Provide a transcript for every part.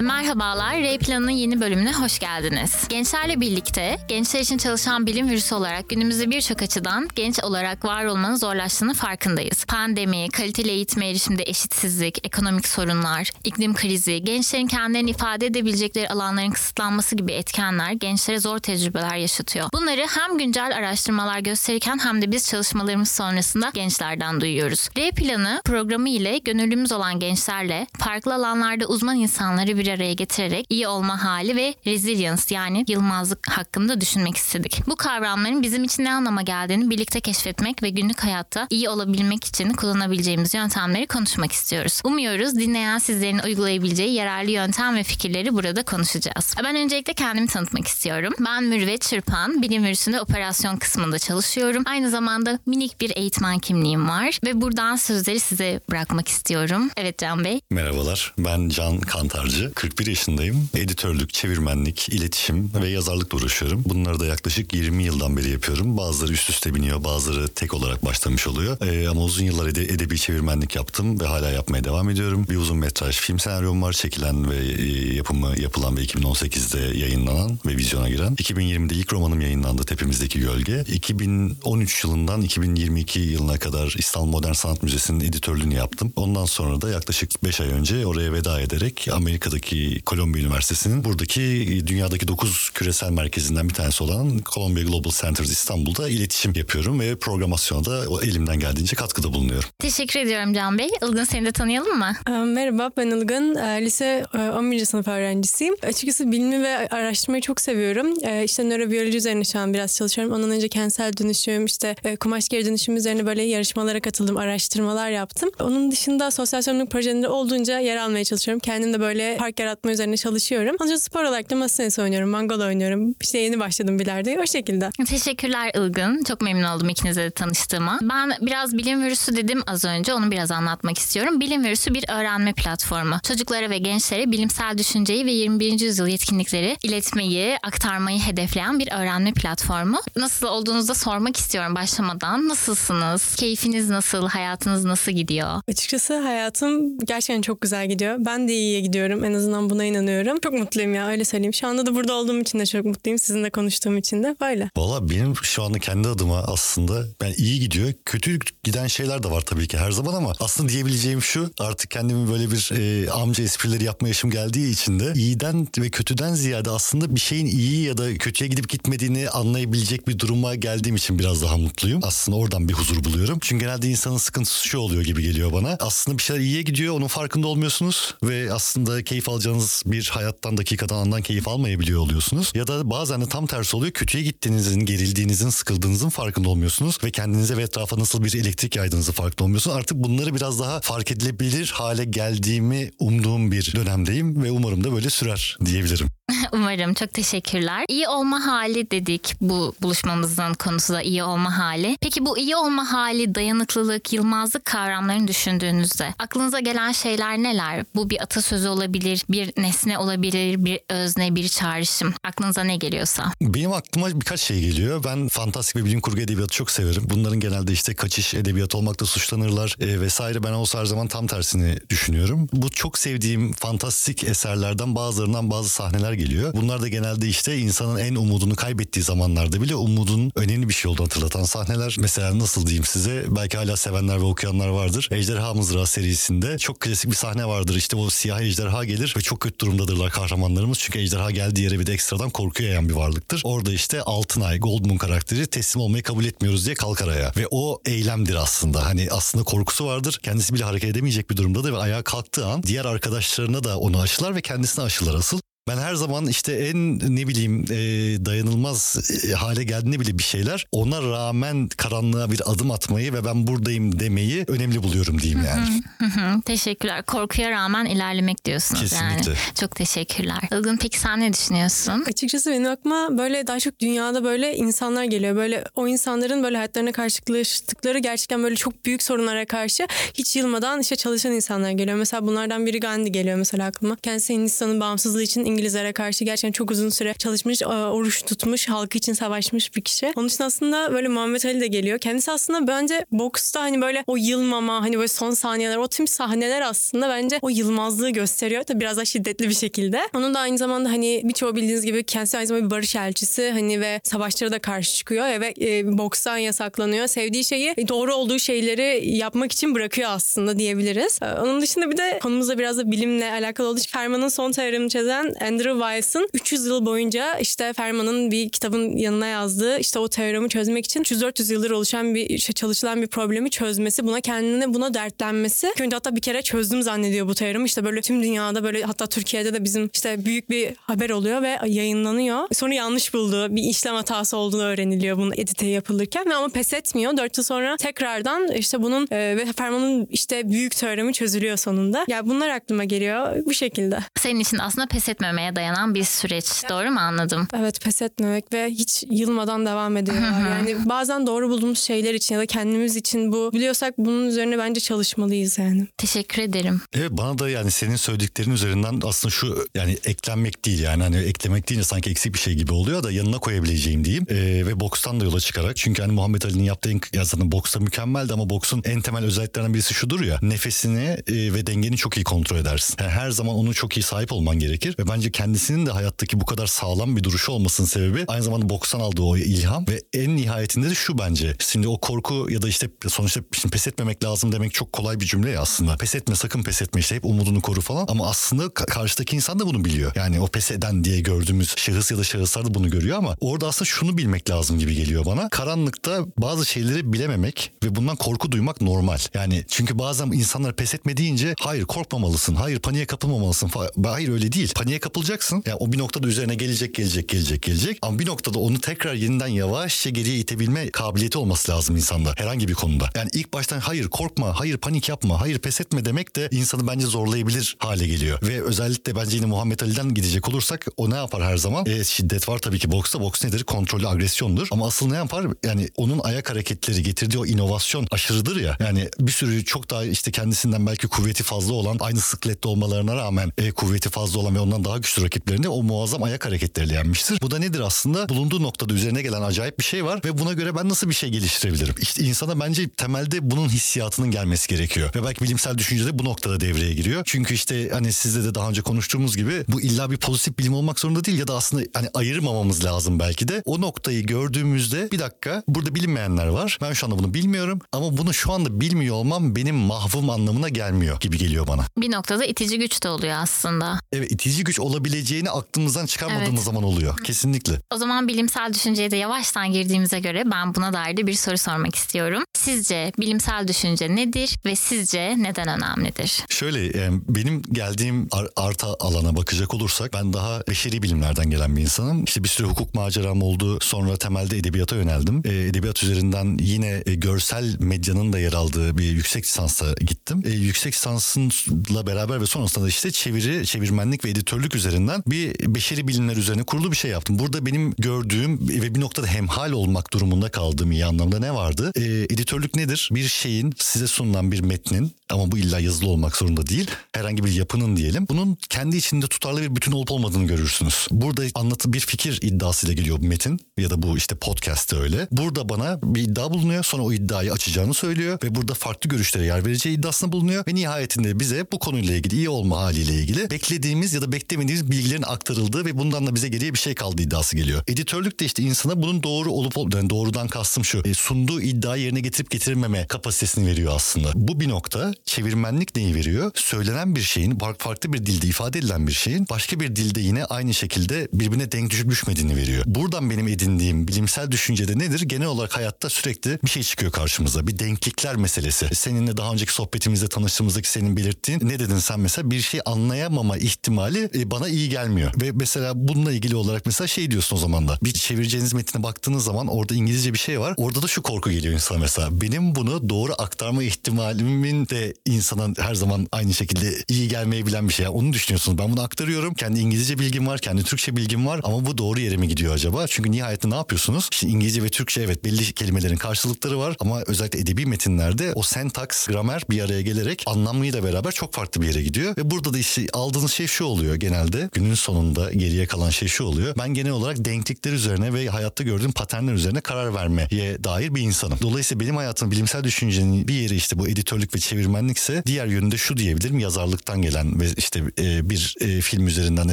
Merhabalar, R Plan'ın yeni bölümüne hoş geldiniz. Gençlerle birlikte, gençler için çalışan bilim virüsü olarak günümüzde birçok açıdan genç olarak var olmanın zorlaştığını farkındayız. Pandemi, kaliteli eğitime erişimde eşitsizlik, ekonomik sorunlar, iklim krizi, gençlerin kendilerini ifade edebilecekleri alanların kısıtlanması gibi etkenler gençlere zor tecrübeler yaşatıyor. Bunları hem güncel araştırmalar gösterirken hem de biz çalışmalarımız sonrasında gençlerden duyuyoruz. R Planı programı ile gönüllümüz olan gençlerle farklı alanlarda uzman insanları bir araya getirerek iyi olma hali ve resilience yani yılmazlık hakkında düşünmek istedik. Bu kavramların bizim için ne anlama geldiğini birlikte keşfetmek ve günlük hayatta iyi olabilmek için kullanabileceğimiz yöntemleri konuşmak istiyoruz. Umuyoruz dinleyen sizlerin uygulayabileceği yararlı yöntem ve fikirleri burada konuşacağız. Ben öncelikle kendimi tanıtmak istiyorum. Ben Mürvet Çırpan, bilim virüsünde operasyon kısmında çalışıyorum. Aynı zamanda minik bir eğitmen kimliğim var ve buradan sözleri size bırakmak istiyorum. Evet Can Bey. Merhabalar, ben Can Kantarcı. 41 yaşındayım. Editörlük, çevirmenlik, iletişim ve yazarlıkla uğraşıyorum. Bunları da yaklaşık 20 yıldan beri yapıyorum. Bazıları üst üste biniyor, bazıları tek olarak başlamış oluyor. Ee, ama uzun yıllar ede- edebi çevirmenlik yaptım ve hala yapmaya devam ediyorum. Bir uzun metraj film senaryom var çekilen ve e, yapımı yapılan ve 2018'de yayınlanan ve vizyona giren. 2020'de ilk romanım yayınlandı Tepemizdeki Gölge. 2013 yılından 2022 yılına kadar İstanbul Modern Sanat Müzesi'nin editörlüğünü yaptım. Ondan sonra da yaklaşık 5 ay önce oraya veda ederek Amerika'daki Columbia Üniversitesi'nin buradaki e, dünyadaki 9 küresel merkezinden bir tanesi olan Columbia Global Centers İstanbul'da iletişim yapıyorum ve programasyona da elimden geldiğince katkıda bulunuyorum. Teşekkür ediyorum Can Bey. Ilgın seni de tanıyalım mı? Ee, Merhaba ben Ilgın. Ee, Lise e, 11. sınıf öğrencisiyim. Açıkçası bilimi ve araştırmayı çok seviyorum. Ee, İşte nörobiyoloji üzerine şu an biraz çalışıyorum. Ondan önce kentsel dönüşüm, işte e, kumaş geri dönüşüm üzerine böyle yarışmalara katıldım, araştırmalar yaptım. Onun dışında sosyal sorumluluk projelerinde olduğunca yer almaya çalışıyorum. Kendim de böyle park yaratma üzerine çalışıyorum. Dışında spor olarak da masa tenisi oynuyorum, mangol oynuyorum. İşte yeni başladım bilardoya o şekilde. Teşekkürler Ilgın. Çok memnun oldum ikinizle de tanıştığıma. Ben biraz bilim virüsü dedim az önce. Onu biraz anlatmak istiyorum. Bilim virüsü bir öğrenme platformu. Çocuklara ve gençlere bilimsel düşünceyi ve 21. yüzyıl yetkinlikleri iletmeyi, aktarmayı hedefleyen bir öğrenme platformu. Nasıl olduğunuzu da sormak istiyorum başlamadan. Nasılsınız? Keyfiniz nasıl? Hayatınız nasıl gidiyor? Açıkçası hayatım gerçekten çok güzel gidiyor. Ben de iyiye gidiyorum. En azından buna inanıyorum. Çok mutluyum ya öyle söyleyeyim. Şu anda da burada olduğum için de çok mutluyum. Sizinle konuştuğum için de böyle. Valla benim şu anda kendi adıma aslında ben iyi gidiyor. Kötü giden şeyler de var tabii ki her zaman ama aslında diyebileceğim şu artık kendimi böyle bir e, amca esprileri yapma yaşım geldiği için de iyiden ve kötüden ziyade aslında bir şeyin iyi ya da kötüye gidip gitmediğini anlayabilecek bir duruma geldiğim için biraz daha mutluyum. Aslında oradan bir huzur buluyorum. Çünkü genelde insanın sıkıntısı şu oluyor gibi geliyor bana. Aslında bir şeyler iyiye gidiyor onun farkında olmuyorsunuz ve aslında keyif alacağınız bir hayattan dakikadan andan keyif almayabiliyor oluyorsunuz. Ya da bazen de tam tersi oluyor. Kötüye gittiğinizin, gerildiğinizin, sıkıldığınızın farkında olmuyorsunuz ve kendinize ve etrafa nasıl bir elektrik yaydığınızı farkında olmuyorsunuz. Artık bunları biraz daha fark edilebilir hale geldiğimi umduğum bir dönemdeyim ve umarım da böyle sürer diyebilirim. Umarım. Çok teşekkürler. İyi olma hali dedik bu buluşmamızın konusu da iyi olma hali. Peki bu iyi olma hali, dayanıklılık, yılmazlık kavramlarını düşündüğünüzde aklınıza gelen şeyler neler? Bu bir atasözü olabilir, bir nesne olabilir, bir özne, bir çağrışım. Aklınıza ne geliyorsa. Benim aklıma birkaç şey geliyor. Ben fantastik ve bilim kurgu edebiyatı çok severim. Bunların genelde işte kaçış edebiyatı olmakta suçlanırlar e, vesaire. Ben olsa her zaman tam tersini düşünüyorum. Bu çok sevdiğim fantastik eserlerden bazılarından bazı sahneler geliyor. Bunlar da genelde işte insanın en umudunu kaybettiği zamanlarda bile umudun önemli bir şey olduğunu hatırlatan sahneler. Mesela nasıl diyeyim size belki hala sevenler ve okuyanlar vardır. Ejderha Mızrağı serisinde çok klasik bir sahne vardır. İşte o siyah ejderha gelir ve çok kötü durumdadırlar kahramanlarımız. Çünkü ejderha geldiği yere bir de ekstradan korku yayan bir varlıktır. Orada işte Altınay, Goldmoon karakteri teslim olmayı kabul etmiyoruz diye kalkar ayağa. Ve o eylemdir aslında. Hani aslında korkusu vardır. Kendisi bile hareket edemeyecek bir durumdadır ve ayağa kalktığı an diğer arkadaşlarına da onu aşılar ve kendisine aşılar asıl. Ben her zaman işte en ne bileyim e, dayanılmaz e, hale geldiğinde bile bir şeyler ona rağmen karanlığa bir adım atmayı ve ben buradayım demeyi önemli buluyorum diyeyim yani. Hı hı, Teşekkürler. Korkuya rağmen ilerlemek diyorsunuz yani. Kesinlikle. Çok teşekkürler. Ilgın peki sen ne düşünüyorsun? Açıkçası benim aklıma böyle daha çok dünyada böyle insanlar geliyor. Böyle o insanların böyle hayatlarına karşılaştıkları gerçekten böyle çok büyük sorunlara karşı hiç yılmadan işte çalışan insanlar geliyor. Mesela bunlardan biri Gandhi geliyor mesela aklıma. Kendisi Hindistan'ın bağımsızlığı için İngiliz İngilizlere karşı gerçekten çok uzun süre çalışmış, e, oruç tutmuş, halkı için savaşmış bir kişi. Onun için aslında böyle Muhammed Ali de geliyor. Kendisi aslında bence boksta hani böyle o yılmama, hani böyle son saniyeler, o tüm sahneler aslında bence o yılmazlığı gösteriyor. Tabii biraz daha şiddetli bir şekilde. Onun da aynı zamanda hani birçoğu bildiğiniz gibi kendisi aynı zamanda bir barış elçisi hani ve savaşlara da karşı çıkıyor ve e, bokstan yasaklanıyor. Sevdiği şeyi doğru olduğu şeyleri yapmak için bırakıyor aslında diyebiliriz. Onun dışında bir de konumuzda biraz da bilimle alakalı olduğu için Fermat'ın son teoremini çözen Andrew Wies'ın 300 yıl boyunca işte Fermat'ın bir kitabın yanına yazdığı işte o teoremi çözmek için 300-400 yıldır oluşan bir işte çalışılan bir problemi çözmesi, buna kendine buna dertlenmesi. Önce hatta bir kere çözdüm zannediyor bu teoremi. İşte böyle tüm dünyada böyle hatta Türkiye'de de bizim işte büyük bir haber oluyor ve yayınlanıyor. Sonra yanlış bulduğu bir işlem hatası olduğunu öğreniliyor bunun edite yapılırken ve ama pes etmiyor. 4 yıl sonra tekrardan işte bunun e, ve Fermat'ın işte büyük teoremi çözülüyor sonunda. Ya bunlar aklıma geliyor bu şekilde. Senin için aslında pes etmemeye dayanan bir süreç. Doğru mu anladım? Evet pes etmemek ve hiç yılmadan devam ediyorlar. yani bazen doğru bulduğumuz şeyler için ya da kendimiz için bu biliyorsak bunun üzerine bence çalışmalıyız yani. Teşekkür ederim. Evet bana da yani senin söylediklerin üzerinden aslında şu yani eklenmek değil yani hani eklemek deyince sanki eksik bir şey gibi oluyor da yanına koyabileceğim diyeyim. Ee, ve bokstan da yola çıkarak çünkü hani Muhammed Ali'nin yaptığı en, ya zaten boksta mükemmeldi ama boksun en temel özelliklerinden birisi şudur ya nefesini e, ve dengeni çok iyi kontrol edersin. Yani her zaman onu çok iyi sahip olman gerekir ve bence kendisinin de hayattaki bu kadar sağlam bir duruşu olmasının sebebi aynı zamanda bokstan aldığı o ilham ve en nihayetinde de şu bence. Şimdi o korku ya da işte sonuçta şimdi pes etmemek lazım demek çok kolay bir cümle ya aslında. Pes etme sakın pes etme işte hep umudunu koru falan ama aslında ka- karşıdaki insan da bunu biliyor. Yani o pes eden diye gördüğümüz şahıs ya da şahıslar da bunu görüyor ama orada aslında şunu bilmek lazım gibi geliyor bana. Karanlıkta bazı şeyleri bilememek ve bundan korku duymak normal. Yani çünkü bazen insanlar pes etme deyince hayır korkmamalısın, hayır paniğe kapılmamalısın. Hayır öyle değil. Paniğe kapılacaksın. Yani o bir noktada üzerine gelecek, gelecek, gelecek, gelecek. Ama bir noktada onu tekrar yeniden yavaşça geriye itebilme kabiliyeti olması lazım insanda. Herhangi bir konuda. Yani ilk baştan hayır korkma, hayır panik yapma, hayır pes etme demek de insanı bence zorlayabilir hale geliyor. Ve özellikle bence yine Muhammed Ali'den gidecek olursak o ne yapar her zaman? E, şiddet var tabii ki boksta. Boks nedir? Kontrollü agresyondur. Ama asıl ne yapar? Yani onun ayak hareketleri getirdiği o inovasyon aşırıdır ya. Yani bir sürü çok daha işte kendisinden belki kuvveti fazla olan aynı sıklette olmalarına rağmen e, kuvveti fazla olan ve ondan daha güçlü rakiplerini o muazzam ayak hareketleriyle yenmiştir. Bu da nedir aslında? Bulunduğu noktada üzerine gelen acayip bir şey var ve buna göre ben nasıl bir şey geliştirebilirim? İşte insana bence temelde bunun hissiyatının gelmesi gerekiyor. Ve belki bilimsel düşünce de bu noktada devreye giriyor. Çünkü işte hani sizle de daha önce konuştuğumuz gibi bu illa bir pozitif bilim olmak zorunda değil ya da aslında hani ayırmamamız lazım belki de. O noktayı gördüğümüzde bir dakika burada bilinmeyenler var. Ben şu anda bunu bilmiyorum ama bunu şu anda bilmiyor olmam benim mahvum anlamına gelmiyor gibi geliyor bana. Bir noktada itici güç de oluyor aslında. Evet itici güç olabileceğini aklımızdan çıkarmadığımız Evet. zaman oluyor. Kesinlikle. O zaman bilimsel düşünceye de yavaştan girdiğimize göre ben buna dair de bir soru sormak istiyorum. Sizce bilimsel düşünce nedir ve sizce neden önemlidir? Şöyle e, benim geldiğim ar- arta alana bakacak olursak ben daha beşeri bilimlerden gelen bir insanım. İşte bir süre hukuk maceram oldu. Sonra temelde edebiyata yöneldim. E, edebiyat üzerinden yine e, görsel medyanın da yer aldığı bir yüksek lisansa gittim. Yüksek lisansla beraber ve sonrasında da işte çeviri, çevirmenlik ve editörlük üzerinden bir beşeri bilimler üzerine kurulu bir şey yaptım. Burada benim gördüğüm ve bir noktada hemhal olmak durumunda kaldığım iyi anlamda ne vardı? E, editörlük nedir? Bir şeyin size sunulan bir metnin ama bu illa yazılı olmak zorunda değil. Herhangi bir yapının diyelim. Bunun kendi içinde tutarlı bir bütün olup olmadığını görürsünüz. Burada anlatı bir fikir iddiasıyla geliyor bu metin ya da bu işte podcast'te öyle. Burada bana bir iddia bulunuyor. Sonra o iddiayı açacağını söylüyor ve burada farklı görüşlere yer vereceği iddiasında bulunuyor ve nihayetinde bize bu konuyla ilgili iyi olma haliyle ilgili beklediğimiz ya da beklemediğimiz bilgilerin aktarıldığı ve bundan da bize geriye bir şey kaldı iddiası geliyor. Editörlük de işte insana bunun doğru olup ol- yani doğrudan kastım şu. e, sunduğu iddiayı yerine getirip getirmeme kapasitesini veriyor aslında. Bu bir nokta. Çevirmenlik neyi veriyor? Söylenen bir şeyin far- farklı bir dilde ifade edilen bir şeyin başka bir dilde yine aynı şekilde birbirine denk düşüp düşmediğini veriyor. Buradan benim edindiğim bilimsel düşüncede nedir? Genel olarak hayatta sürekli bir şey çıkıyor karşımıza. Bir denklikler meselesi. Seninle daha önceki sohbetimizde tanıştığımızdaki senin belirttiğin ne dedin sen mesela bir şey anlayamama ihtimali e, bana iyi gelmiyor. Ve mesela bununla ilgili olarak mesela şey diyorsun o zaman da. Bir çevireceğiniz metine baktığınız zaman orada İngilizce bir şey var. Orada da şu korku geliyor insana mesela. benim bunu doğru aktarma ihtimalimin de insana her zaman aynı şekilde iyi gelmeyebilen bir şey. Yani onu düşünüyorsunuz. Ben bunu aktarıyorum. Kendi İngilizce bilgim var, kendi Türkçe bilgim var ama bu doğru yere mi gidiyor acaba? Çünkü nihayetinde ne yapıyorsunuz? İşte İngilizce ve Türkçe evet belli kelimelerin karşılıkları var ama özellikle edebi metinlerde o sentaks, gramer bir araya gelerek anlamıyla beraber çok farklı bir yere gidiyor. Ve burada da işte aldığınız şey şu oluyor genelde. Günün sonunda geriye kalan şey şu oluyor. Ben genel olarak denklikler üzerine ve hayatta gördüğüm paternler üzerine karar vermeye dair bir insanım. Dolayısıyla benim hayatım bilimsel düşüncenin bir yeri işte bu editörlük ve çevirmenlikse diğer yönünde şu diyebilirim yazarlıktan gelen ve işte e, bir e, film üzerinden de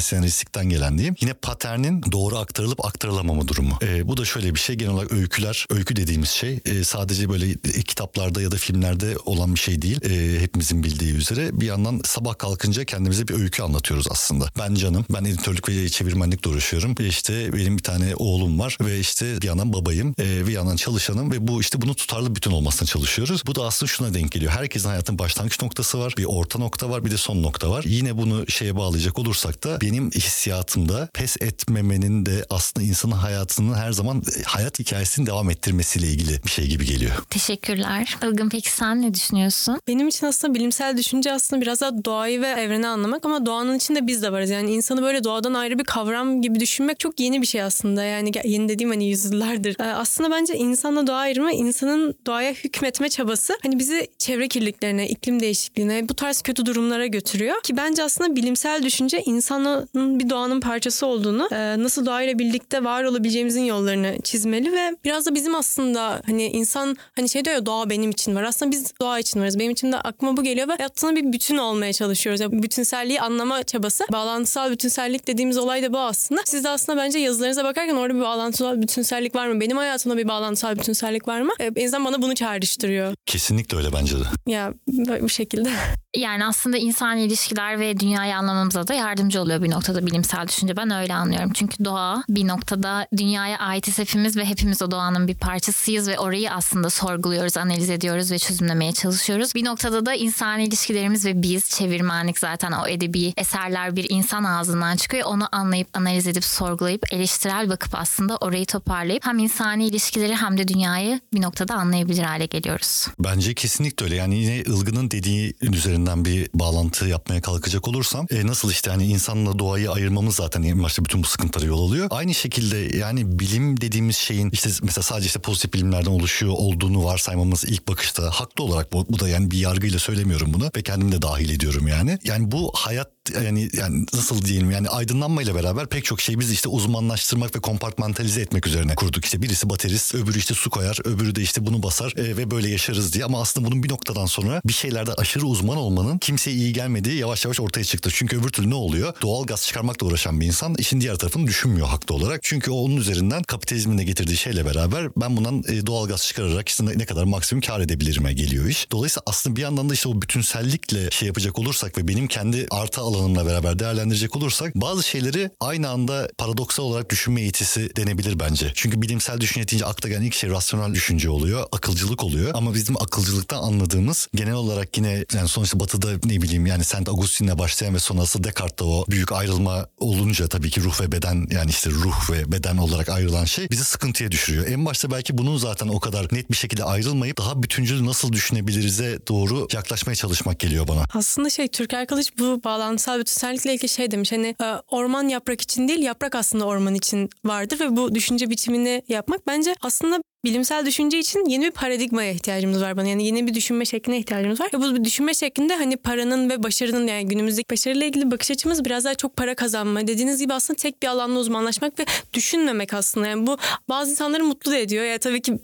senaristlikten gelen diyeyim. Yine paternin doğru aktarılıp aktarılamama durumu. E, bu da şöyle bir şey genel olarak öyküler, öykü dediğimiz şey e, sadece böyle e, kitaplarda ya da filmlerde olan bir şey değil. E, hepimizin bildiği üzere bir yandan sabah kalkınca kendimize bir öykü anlatıyoruz aslında. Ben canım, ben editörlük ve çevirmenlikle uğraşıyorum. E, işte benim bir tane oğlum var ve işte bir yandan babayım e, bir yandan çalışanım ve bu işte bunu tutarlı bütün olmasına çalışıyoruz. Bu da aslında şuna denk geliyor. Herkesin hayatın başlangıç noktası var, bir orta nokta var, bir de son nokta var. Yine bunu şeye bağlayacak olursak da benim hissiyatımda pes etmemenin de aslında insanın hayatının her zaman e, hayat hikayesini devam ettirmesiyle ilgili bir şey gibi geliyor. Teşekkürler. Ilgın peki sen ne düşünüyorsun? Benim için aslında bilimsel düşünce aslında biraz daha doğayı ve evreni anlamak ama doğanın içinde biz de varız. Yani insanı böyle doğadan ayrı bir kavram gibi düşünmek çok yeni bir şey aslında. Yani yeni dediğim hani yüzyıllardır. Ee, aslında bence insanla doğa ayrımı insanın doğaya hükmetme çabası hani bizi çevre kirliliklerine, iklim değişikliğine bu tarz kötü durumlara götürüyor. Ki bence aslında bilimsel düşünce insanın bir doğanın parçası olduğunu, e, nasıl doğayla birlikte var olabileceğimizin yollarını çizmeli ve biraz da bizim aslında hani insan hani şey diyor ya doğa benim için var. Aslında biz doğa için varız. Benim için de aklıma bu geliyor ve aslında bir bütün olmaya çalışıyoruz. Yani bütünselliği anlama çabası. Bağlantısal bütünsellik dediğimiz olay da bu aslında. Siz de aslında bence yazılarınıza bakarken orada bir bağlantısal bütünsellik var mı? Benim hayatımda bir bağlantısal bütünsellik var mı? E, azından bana bunu çağrıştırıyor. Kesinlikle öyle bence de. Ya bu şekilde. Yani aslında insan ilişkiler ve dünyayı anlamamıza da yardımcı oluyor bir noktada bilimsel düşünce. Ben öyle anlıyorum. Çünkü doğa bir noktada dünyaya aitiz hepimiz ve hepimiz o doğanın bir parçasıyız ve orayı aslında sorguluyoruz, analiz ediyoruz ve çözümlemeye çalışıyoruz. Bir noktada da insan ilişkilerimiz ve biz çevirmenlik zaten o edebi eserler bir insan ağzından çıkıyor. Onu anlayıp, analiz edip, sorgulayıp, eleştirel bakıp aslında orayı toparlayıp hem insani ilişkileri hem de dünyayı bir noktada anlayabilir hale geliyoruz. Bence kesinlikle öyle. Yani yine Ilgın'ın dediği üzerinden bir bağlantı yapmaya kalkacak olursam e, nasıl işte hani insanla doğayı ayırmamız zaten en başta bütün bu sıkıntılara yol alıyor. Aynı şekilde yani bilim dediğimiz şeyin işte mesela sadece işte pozitif bilimlerden oluşuyor olduğunu varsaymamız ilk bakışta haklı olarak bu, bu da yani bir yargıyla söylemiyorum bunu ve kendim de dahil ediyorum yani. Yani bu hayat yani yani nasıl diyelim yani aydınlanmayla beraber pek çok şey biz işte uzmanlaştırmak ve kompartmentalize etmek üzerine kurduk. İşte birisi baterist, öbürü işte su koyar, öbürü de işte bunu basar e, ve böyle yaşarız diye. Ama aslında bunun bir noktadan sonra bir şeylerde aşırı uzman olmanın kimseye iyi gelmediği yavaş yavaş ortaya çıktı. Çünkü öbür türlü ne oluyor? Doğal gaz çıkarmakla uğraşan bir insan işin diğer tarafını düşünmüyor haklı olarak. Çünkü o onun üzerinden kapitalizmin de getirdiği şeyle beraber ben bundan e, doğal gaz çıkararak işte ne kadar maksimum kar edebilirime geliyor iş. Dolayısıyla aslında bir yandan da işte o bütünsellikle şey yapacak olursak ve benim kendi artı alanımla beraber değerlendirecek olursak bazı şeyleri aynı anda paradoksal olarak düşünme yetisi denebilir bence. Çünkü bilimsel düşünce deyince akla gelen ilk şey rasyonel düşünce oluyor, akılcılık oluyor. Ama bizim akılcılıktan anladığımız genel olarak yine yani sonuçta batıda ne bileyim yani Saint Augustine'le başlayan ve sonrası Descartes'ta o büyük ayrılma olunca tabii ki ruh ve beden yani işte ruh ve beden olarak ayrılan şey bizi sıkıntıya düşürüyor. En başta belki bunun zaten o kadar net bir şekilde ayrılmayıp daha bütüncül nasıl düşünebilirize doğru yaklaşmaya çalışmak geliyor bana. Aslında şey Türker Kılıç bu bağlantısal bütünsellikle ilgili şey demiş. Hani e, orman yaprak için değil yaprak aslında orman için vardır ve bu düşünce biçimini yapmak bence aslında bilimsel düşünce için yeni bir paradigmaya ihtiyacımız var bana. Yani yeni bir düşünme şekline ihtiyacımız var. Ve bu düşünme şeklinde hani paranın ve başarının yani günümüzdeki başarıyla ilgili bakış açımız biraz daha çok para kazanma. Dediğiniz gibi aslında tek bir alanda uzmanlaşmak ve düşünmemek aslında. Yani bu bazı insanları mutlu da ediyor. Ya tabii ki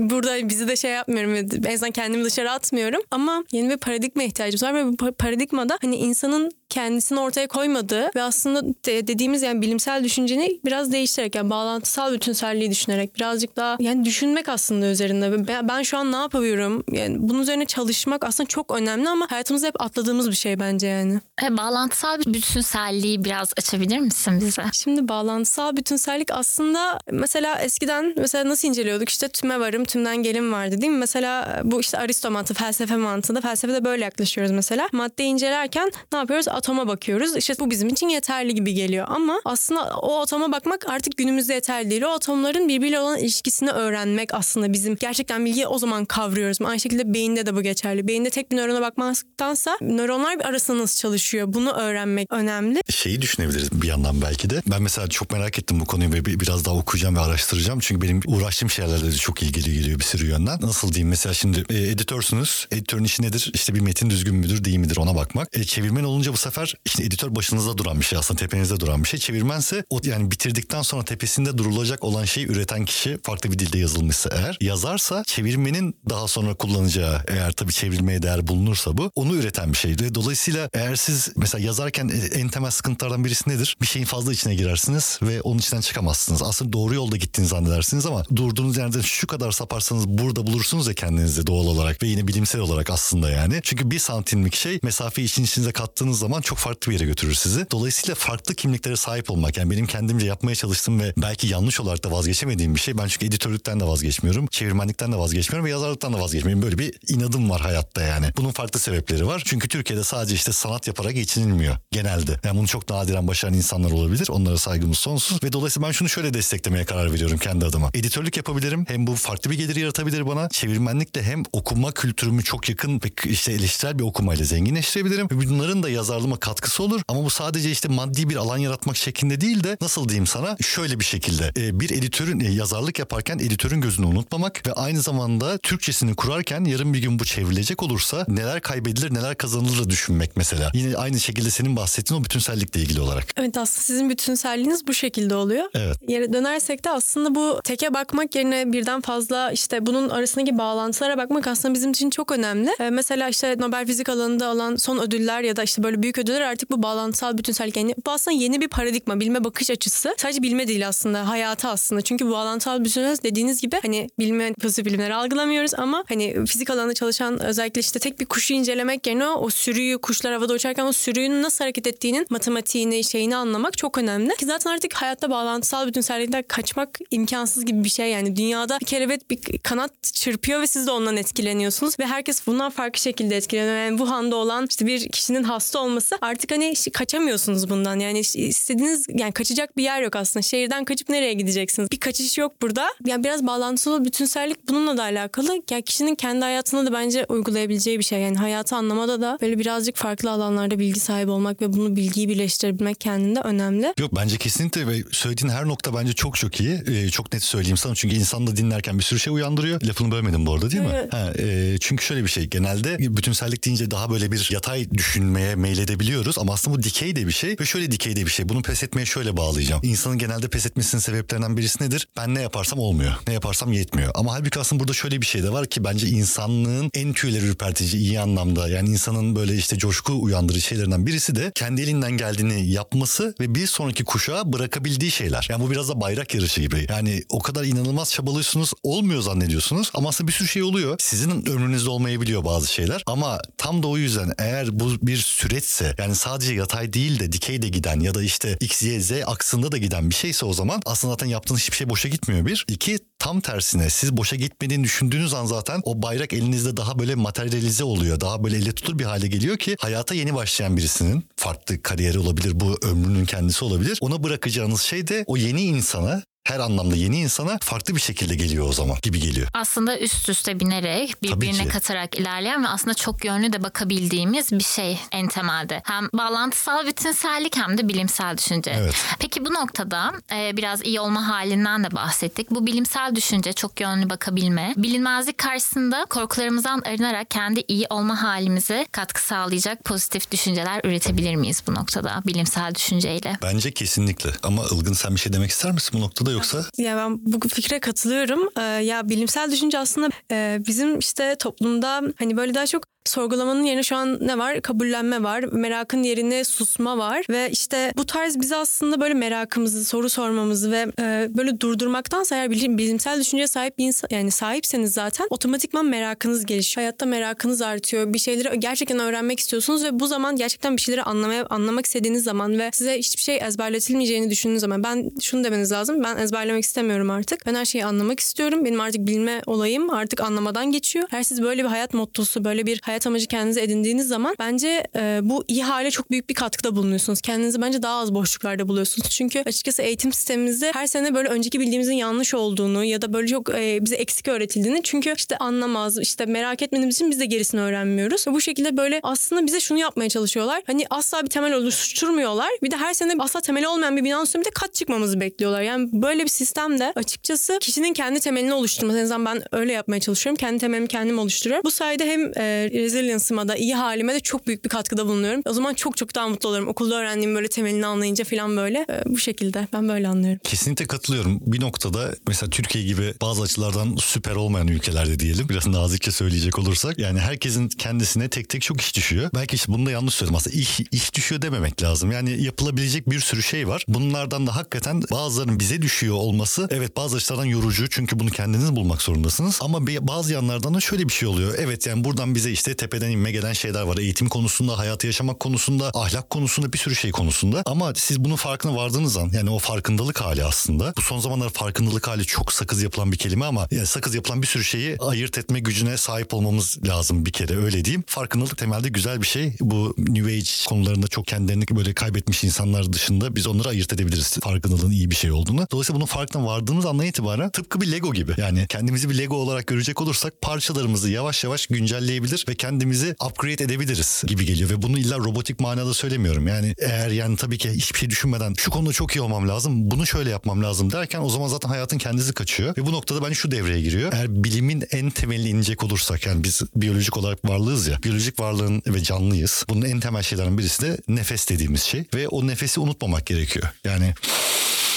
burada bizi de şey yapmıyorum. En azından kendimi dışarı atmıyorum. Ama yeni bir paradigma ihtiyacımız var ve bu paradigmada hani insanın kendisini ortaya koymadığı ve aslında dediğimiz yani bilimsel düşünceni biraz değiştirerek yani bağlantısal bütünselliği düşünerek birazcık daha yani düşünmek aslında üzerinde. Ben, ben şu an ne yapıyorum? Yani bunun üzerine çalışmak aslında çok önemli ama hayatımızda hep atladığımız bir şey bence yani. E, bağlantısal bütünselliği biraz açabilir misin bize? Şimdi bağlantısal bütünsellik aslında mesela eskiden mesela nasıl inceliyorduk? İşte tüme varım, tümden gelim vardı değil mi? Mesela bu işte Aristo mantığı, felsefe mantığında felsefede böyle yaklaşıyoruz mesela. Maddeyi incelerken ne yapıyoruz? atoma bakıyoruz. İşte bu bizim için yeterli gibi geliyor ama aslında o atoma bakmak artık günümüzde yeterli değil. O atomların birbiriyle olan ilişkisini öğrenmek aslında bizim gerçekten bilgiyi o zaman kavruyoruz. Aynı şekilde beyinde de bu geçerli. Beyinde tek bir nörona bakmaktansa nöronlar bir arasında nasıl çalışıyor bunu öğrenmek önemli. Şeyi düşünebiliriz bir yandan belki de. Ben mesela çok merak ettim bu konuyu ve biraz daha okuyacağım ve araştıracağım. Çünkü benim uğraştığım şeylerle de çok ilgili geliyor bir sürü yönden. Nasıl diyeyim mesela şimdi e, editörsünüz. Editörün işi nedir? İşte bir metin düzgün müdür değil midir ona bakmak. E, çevirmen olunca bu sefer işte editör başınızda duran bir şey aslında tepenizde duran bir şey. Çevirmense o yani bitirdikten sonra tepesinde durulacak olan şeyi üreten kişi farklı bir dilde yazılmışsa eğer. Yazarsa çevirmenin daha sonra kullanacağı eğer tabii çevrilmeye değer bulunursa bu onu üreten bir şey. Dolayısıyla eğer siz mesela yazarken en temel sıkıntılardan birisi nedir? Bir şeyin fazla içine girersiniz ve onun içinden çıkamazsınız. Aslında doğru yolda gittiğini zannedersiniz ama durduğunuz yerden şu kadar saparsanız burada bulursunuz ya kendinizi doğal olarak ve yine bilimsel olarak aslında yani. Çünkü bir santimlik şey mesafeyi için içinize kattığınız zaman çok farklı bir yere götürür sizi. Dolayısıyla farklı kimliklere sahip olmak yani benim kendimce yapmaya çalıştığım ve belki yanlış olarak da vazgeçemediğim bir şey. Ben çünkü editörlükten de vazgeçmiyorum. Çevirmenlikten de vazgeçmiyorum ve yazarlıktan da vazgeçmiyorum. Böyle bir inadım var hayatta yani. Bunun farklı sebepleri var. Çünkü Türkiye'de sadece işte sanat yaparak geçinilmiyor genelde. Yani bunu çok nadiren başaran insanlar olabilir. Onlara saygımız sonsuz. Ve dolayısıyla ben şunu şöyle desteklemeye karar veriyorum kendi adıma. Editörlük yapabilirim. Hem bu farklı bir gelir yaratabilir bana. Çevirmenlikle hem okuma kültürümü çok yakın ve işte eleştirel bir okumayla zenginleştirebilirim. Ve bunların da yazarlığıma katkısı olur. Ama bu sadece işte maddi bir alan yaratmak şeklinde değil de nasıl diyeyim sana şöyle bir şekilde. E, bir editörün e, yazarlık yaparken editörün gözünü unutmamak ve aynı zamanda Türkçesini kurarken yarın bir gün bu çevrilecek olursa neler kaybedilir neler kazanılır düşünmek mesela. Yine aynı şekilde senin bahsettiğin o bütünsellikle ilgili olarak. Evet aslında sizin bütünselliğiniz bu şekilde oluyor. Evet. Yere dönersek de aslında bu teke bakmak yerine birden fazla işte bunun arasındaki bağlantılara bakmak aslında bizim için çok önemli. Ee, mesela işte Nobel Fizik alanında alan son ödüller ya da işte böyle büyük ödüller artık bu bağlantısal bütünsellik. Yani bu aslında yeni bir paradigma, bilme bakış açısı. Sadece bilme değil aslında, hayata aslında. Çünkü bu bağlantısal bütünsellik dediğiniz gibi hani bilme, pozitif bilimleri algılamıyoruz ama hani fizik alanında çalışan özellikle işte tek bir kuşu incelemek yerine o, sürüyü, kuşlar havada uçarken o sürüyün nasıl hareket ettiğinin matematiğini, şeyini anlamak çok önemli. Ki zaten artık hayatta bağlantısal bütünsellikten kaçmak imkansız gibi bir şey yani. Dünyada bir kere evet bir kanat çırpıyor ve siz de ondan etkileniyorsunuz ve herkes bundan farklı şekilde etkileniyor. Yani Wuhan'da olan işte bir kişinin hasta olması artık hani kaçamıyorsunuz bundan. Yani istediğiniz yani kaçacak bir yer yok aslında. Şehirden kaçıp nereye gideceksiniz? Bir kaçış yok burada. Yani biraz bağlantılı bütünsellik bununla da alakalı. Yani kişinin kendi hayatına da bence uygulayabileceği bir şey. Yani hayatı anlamada da böyle birazcık farklı alanlarda bilgi sahibi olmak ve bunu bilgiyi birleştirebilmek kendinde önemli. Yok bence kesinlikle ve söylediğin her nokta bence çok çok iyi. Ee, çok net söyleyeyim sana çünkü insan da dinlerken bir sürü şey uyandırıyor. Lafını bölmedim bu arada değil mi? Evet. Ha, e, çünkü şöyle bir şey genelde bütünsellik deyince daha böyle bir yatay düşünmeye meyledebiliyoruz ama aslında bu dikey de bir şey ve şöyle dikey de bir şey. Bunu pes etmeye şöyle bağlayacağım. İnsanın genelde pes etmesinin sebeplerinden birisi nedir? Ben ne yaparsam olmuyor. Ne yaparsam yetmiyor. Ama halbuki aslında burada şöyle bir şey de var ki bence insanlığın en tüyleri ürpertici iyi anlamda yani insanın böyle işte coşku uyandırıcı şeylerinden birisi de kendi elinden geldiğini yapması ve bir sonraki kuşağa bırakabildiği şeyler. Yani bu biraz da bayrak yarışı gibi. Yani o kadar inanılmaz çabalıyorsunuz olmuyor zannediyorsunuz ama aslında bir sürü şey oluyor. Sizin ömrünüzde olmayabiliyor bazı şeyler ama tam da o yüzden eğer bu bir süreçse yani sadece yatay değil de dikey de giden ya da işte x, y, z aksında da giden bir şeyse o zaman aslında zaten yaptığınız hiçbir şey boşa gitmiyor bir. İki tam tersine siz boşa gitmediğini düşündüğünüz an zaten o bayrak elinizde daha böyle materyalize oluyor. Daha böyle elle tutulur bir hale geliyor ki hayata yeni başlayan birisinin farklı kariyeri olabilir bu ömrünün kendisi olabilir. Ona bırakacağınız şey de o yeni insana her anlamda yeni insana farklı bir şekilde geliyor o zaman gibi geliyor. Aslında üst üste binerek birbirine katarak ilerleyen ve aslında çok yönlü de bakabildiğimiz bir şey en temelde. Hem bağlantısal bütünsellik hem de bilimsel düşünce. Evet. Peki bu noktada e, biraz iyi olma halinden de bahsettik. Bu bilimsel düşünce çok yönlü bakabilme. Bilinmezlik karşısında korkularımızdan arınarak kendi iyi olma halimize katkı sağlayacak pozitif düşünceler üretebilir miyiz bu noktada bilimsel düşünceyle? Bence kesinlikle ama Ilgın sen bir şey demek ister misin bu noktada yoksa? Ya ben bu fikre katılıyorum. Ee, ya bilimsel düşünce aslında e, bizim işte toplumda hani böyle daha çok sorgulamanın yerine şu an ne var? Kabullenme var. Merakın yerine susma var. Ve işte bu tarz bizi aslında böyle merakımızı, soru sormamızı ve e, böyle durdurmaktansa eğer bilim, bilimsel düşünceye sahip bir insan yani sahipseniz zaten otomatikman merakınız gelişiyor. Hayatta merakınız artıyor. Bir şeyleri gerçekten öğrenmek istiyorsunuz ve bu zaman gerçekten bir şeyleri anlamaya anlamak istediğiniz zaman ve size hiçbir şey ezberletilmeyeceğini düşündüğünüz zaman ben şunu demeniz lazım. Ben ezberlemek istemiyorum artık. Ben her şeyi anlamak istiyorum. Benim artık bilme olayım artık anlamadan geçiyor. Eğer siz böyle bir hayat mottosu, böyle bir hayat hayat amacı kendinize edindiğiniz zaman bence e, bu iyi hale çok büyük bir katkıda bulunuyorsunuz. Kendinizi bence daha az boşluklarda buluyorsunuz. Çünkü açıkçası eğitim sistemimizde her sene böyle önceki bildiğimizin yanlış olduğunu ya da böyle çok e, bize eksik öğretildiğini çünkü işte anlamaz işte merak etmediğimiz için biz de gerisini öğrenmiyoruz. Ve bu şekilde böyle aslında bize şunu yapmaya çalışıyorlar. Hani asla bir temel oluşturmuyorlar. Bir de her sene asla temeli olmayan bir binanın üstüne bir de kat çıkmamızı bekliyorlar. Yani böyle bir sistemde açıkçası kişinin kendi temelini oluşturması. En azından ben öyle yapmaya çalışıyorum. Kendi temelimi kendim oluşturuyorum. Bu sayede hem e, resilience'ıma da iyi halime de çok büyük bir katkıda bulunuyorum. O zaman çok çok daha mutlu olurum. Okulda öğrendiğim böyle temelini anlayınca falan böyle e, bu şekilde. Ben böyle anlıyorum. Kesinlikle katılıyorum. Bir noktada mesela Türkiye gibi bazı açılardan süper olmayan ülkelerde diyelim. Biraz nazikçe söyleyecek olursak. Yani herkesin kendisine tek tek çok iş düşüyor. Belki işte bunu da yanlış söyledim. Aslında iş, iş düşüyor dememek lazım. Yani yapılabilecek bir sürü şey var. Bunlardan da hakikaten bazılarının bize düşüyor olması evet bazı açılardan yorucu. Çünkü bunu kendiniz bulmak zorundasınız. Ama bazı yanlardan da şöyle bir şey oluyor. Evet yani buradan bize işte tepeden inme gelen şeyler var. Eğitim konusunda, hayatı yaşamak konusunda, ahlak konusunda bir sürü şey konusunda. Ama siz bunun farkına vardığınız an yani o farkındalık hali aslında. Bu son zamanlar farkındalık hali çok sakız yapılan bir kelime ama yani sakız yapılan bir sürü şeyi ayırt etme gücüne sahip olmamız lazım bir kere öyle diyeyim. Farkındalık temelde güzel bir şey. Bu New Age konularında çok kendilerini böyle kaybetmiş insanlar dışında biz onları ayırt edebiliriz. Farkındalığın iyi bir şey olduğunu. Dolayısıyla bunun farkına vardığımız andan itibaren tıpkı bir Lego gibi. Yani kendimizi bir Lego olarak görecek olursak parçalarımızı yavaş yavaş güncelleyebilir ve kendimizi upgrade edebiliriz gibi geliyor. Ve bunu illa robotik manada söylemiyorum. Yani eğer yani tabii ki hiçbir şey düşünmeden şu konuda çok iyi olmam lazım, bunu şöyle yapmam lazım derken o zaman zaten hayatın kendisi kaçıyor. Ve bu noktada bence şu devreye giriyor. Eğer bilimin en temeline inecek olursak yani biz biyolojik olarak varlığız ya. Biyolojik varlığın ve canlıyız. Bunun en temel şeylerin birisi de nefes dediğimiz şey. Ve o nefesi unutmamak gerekiyor. Yani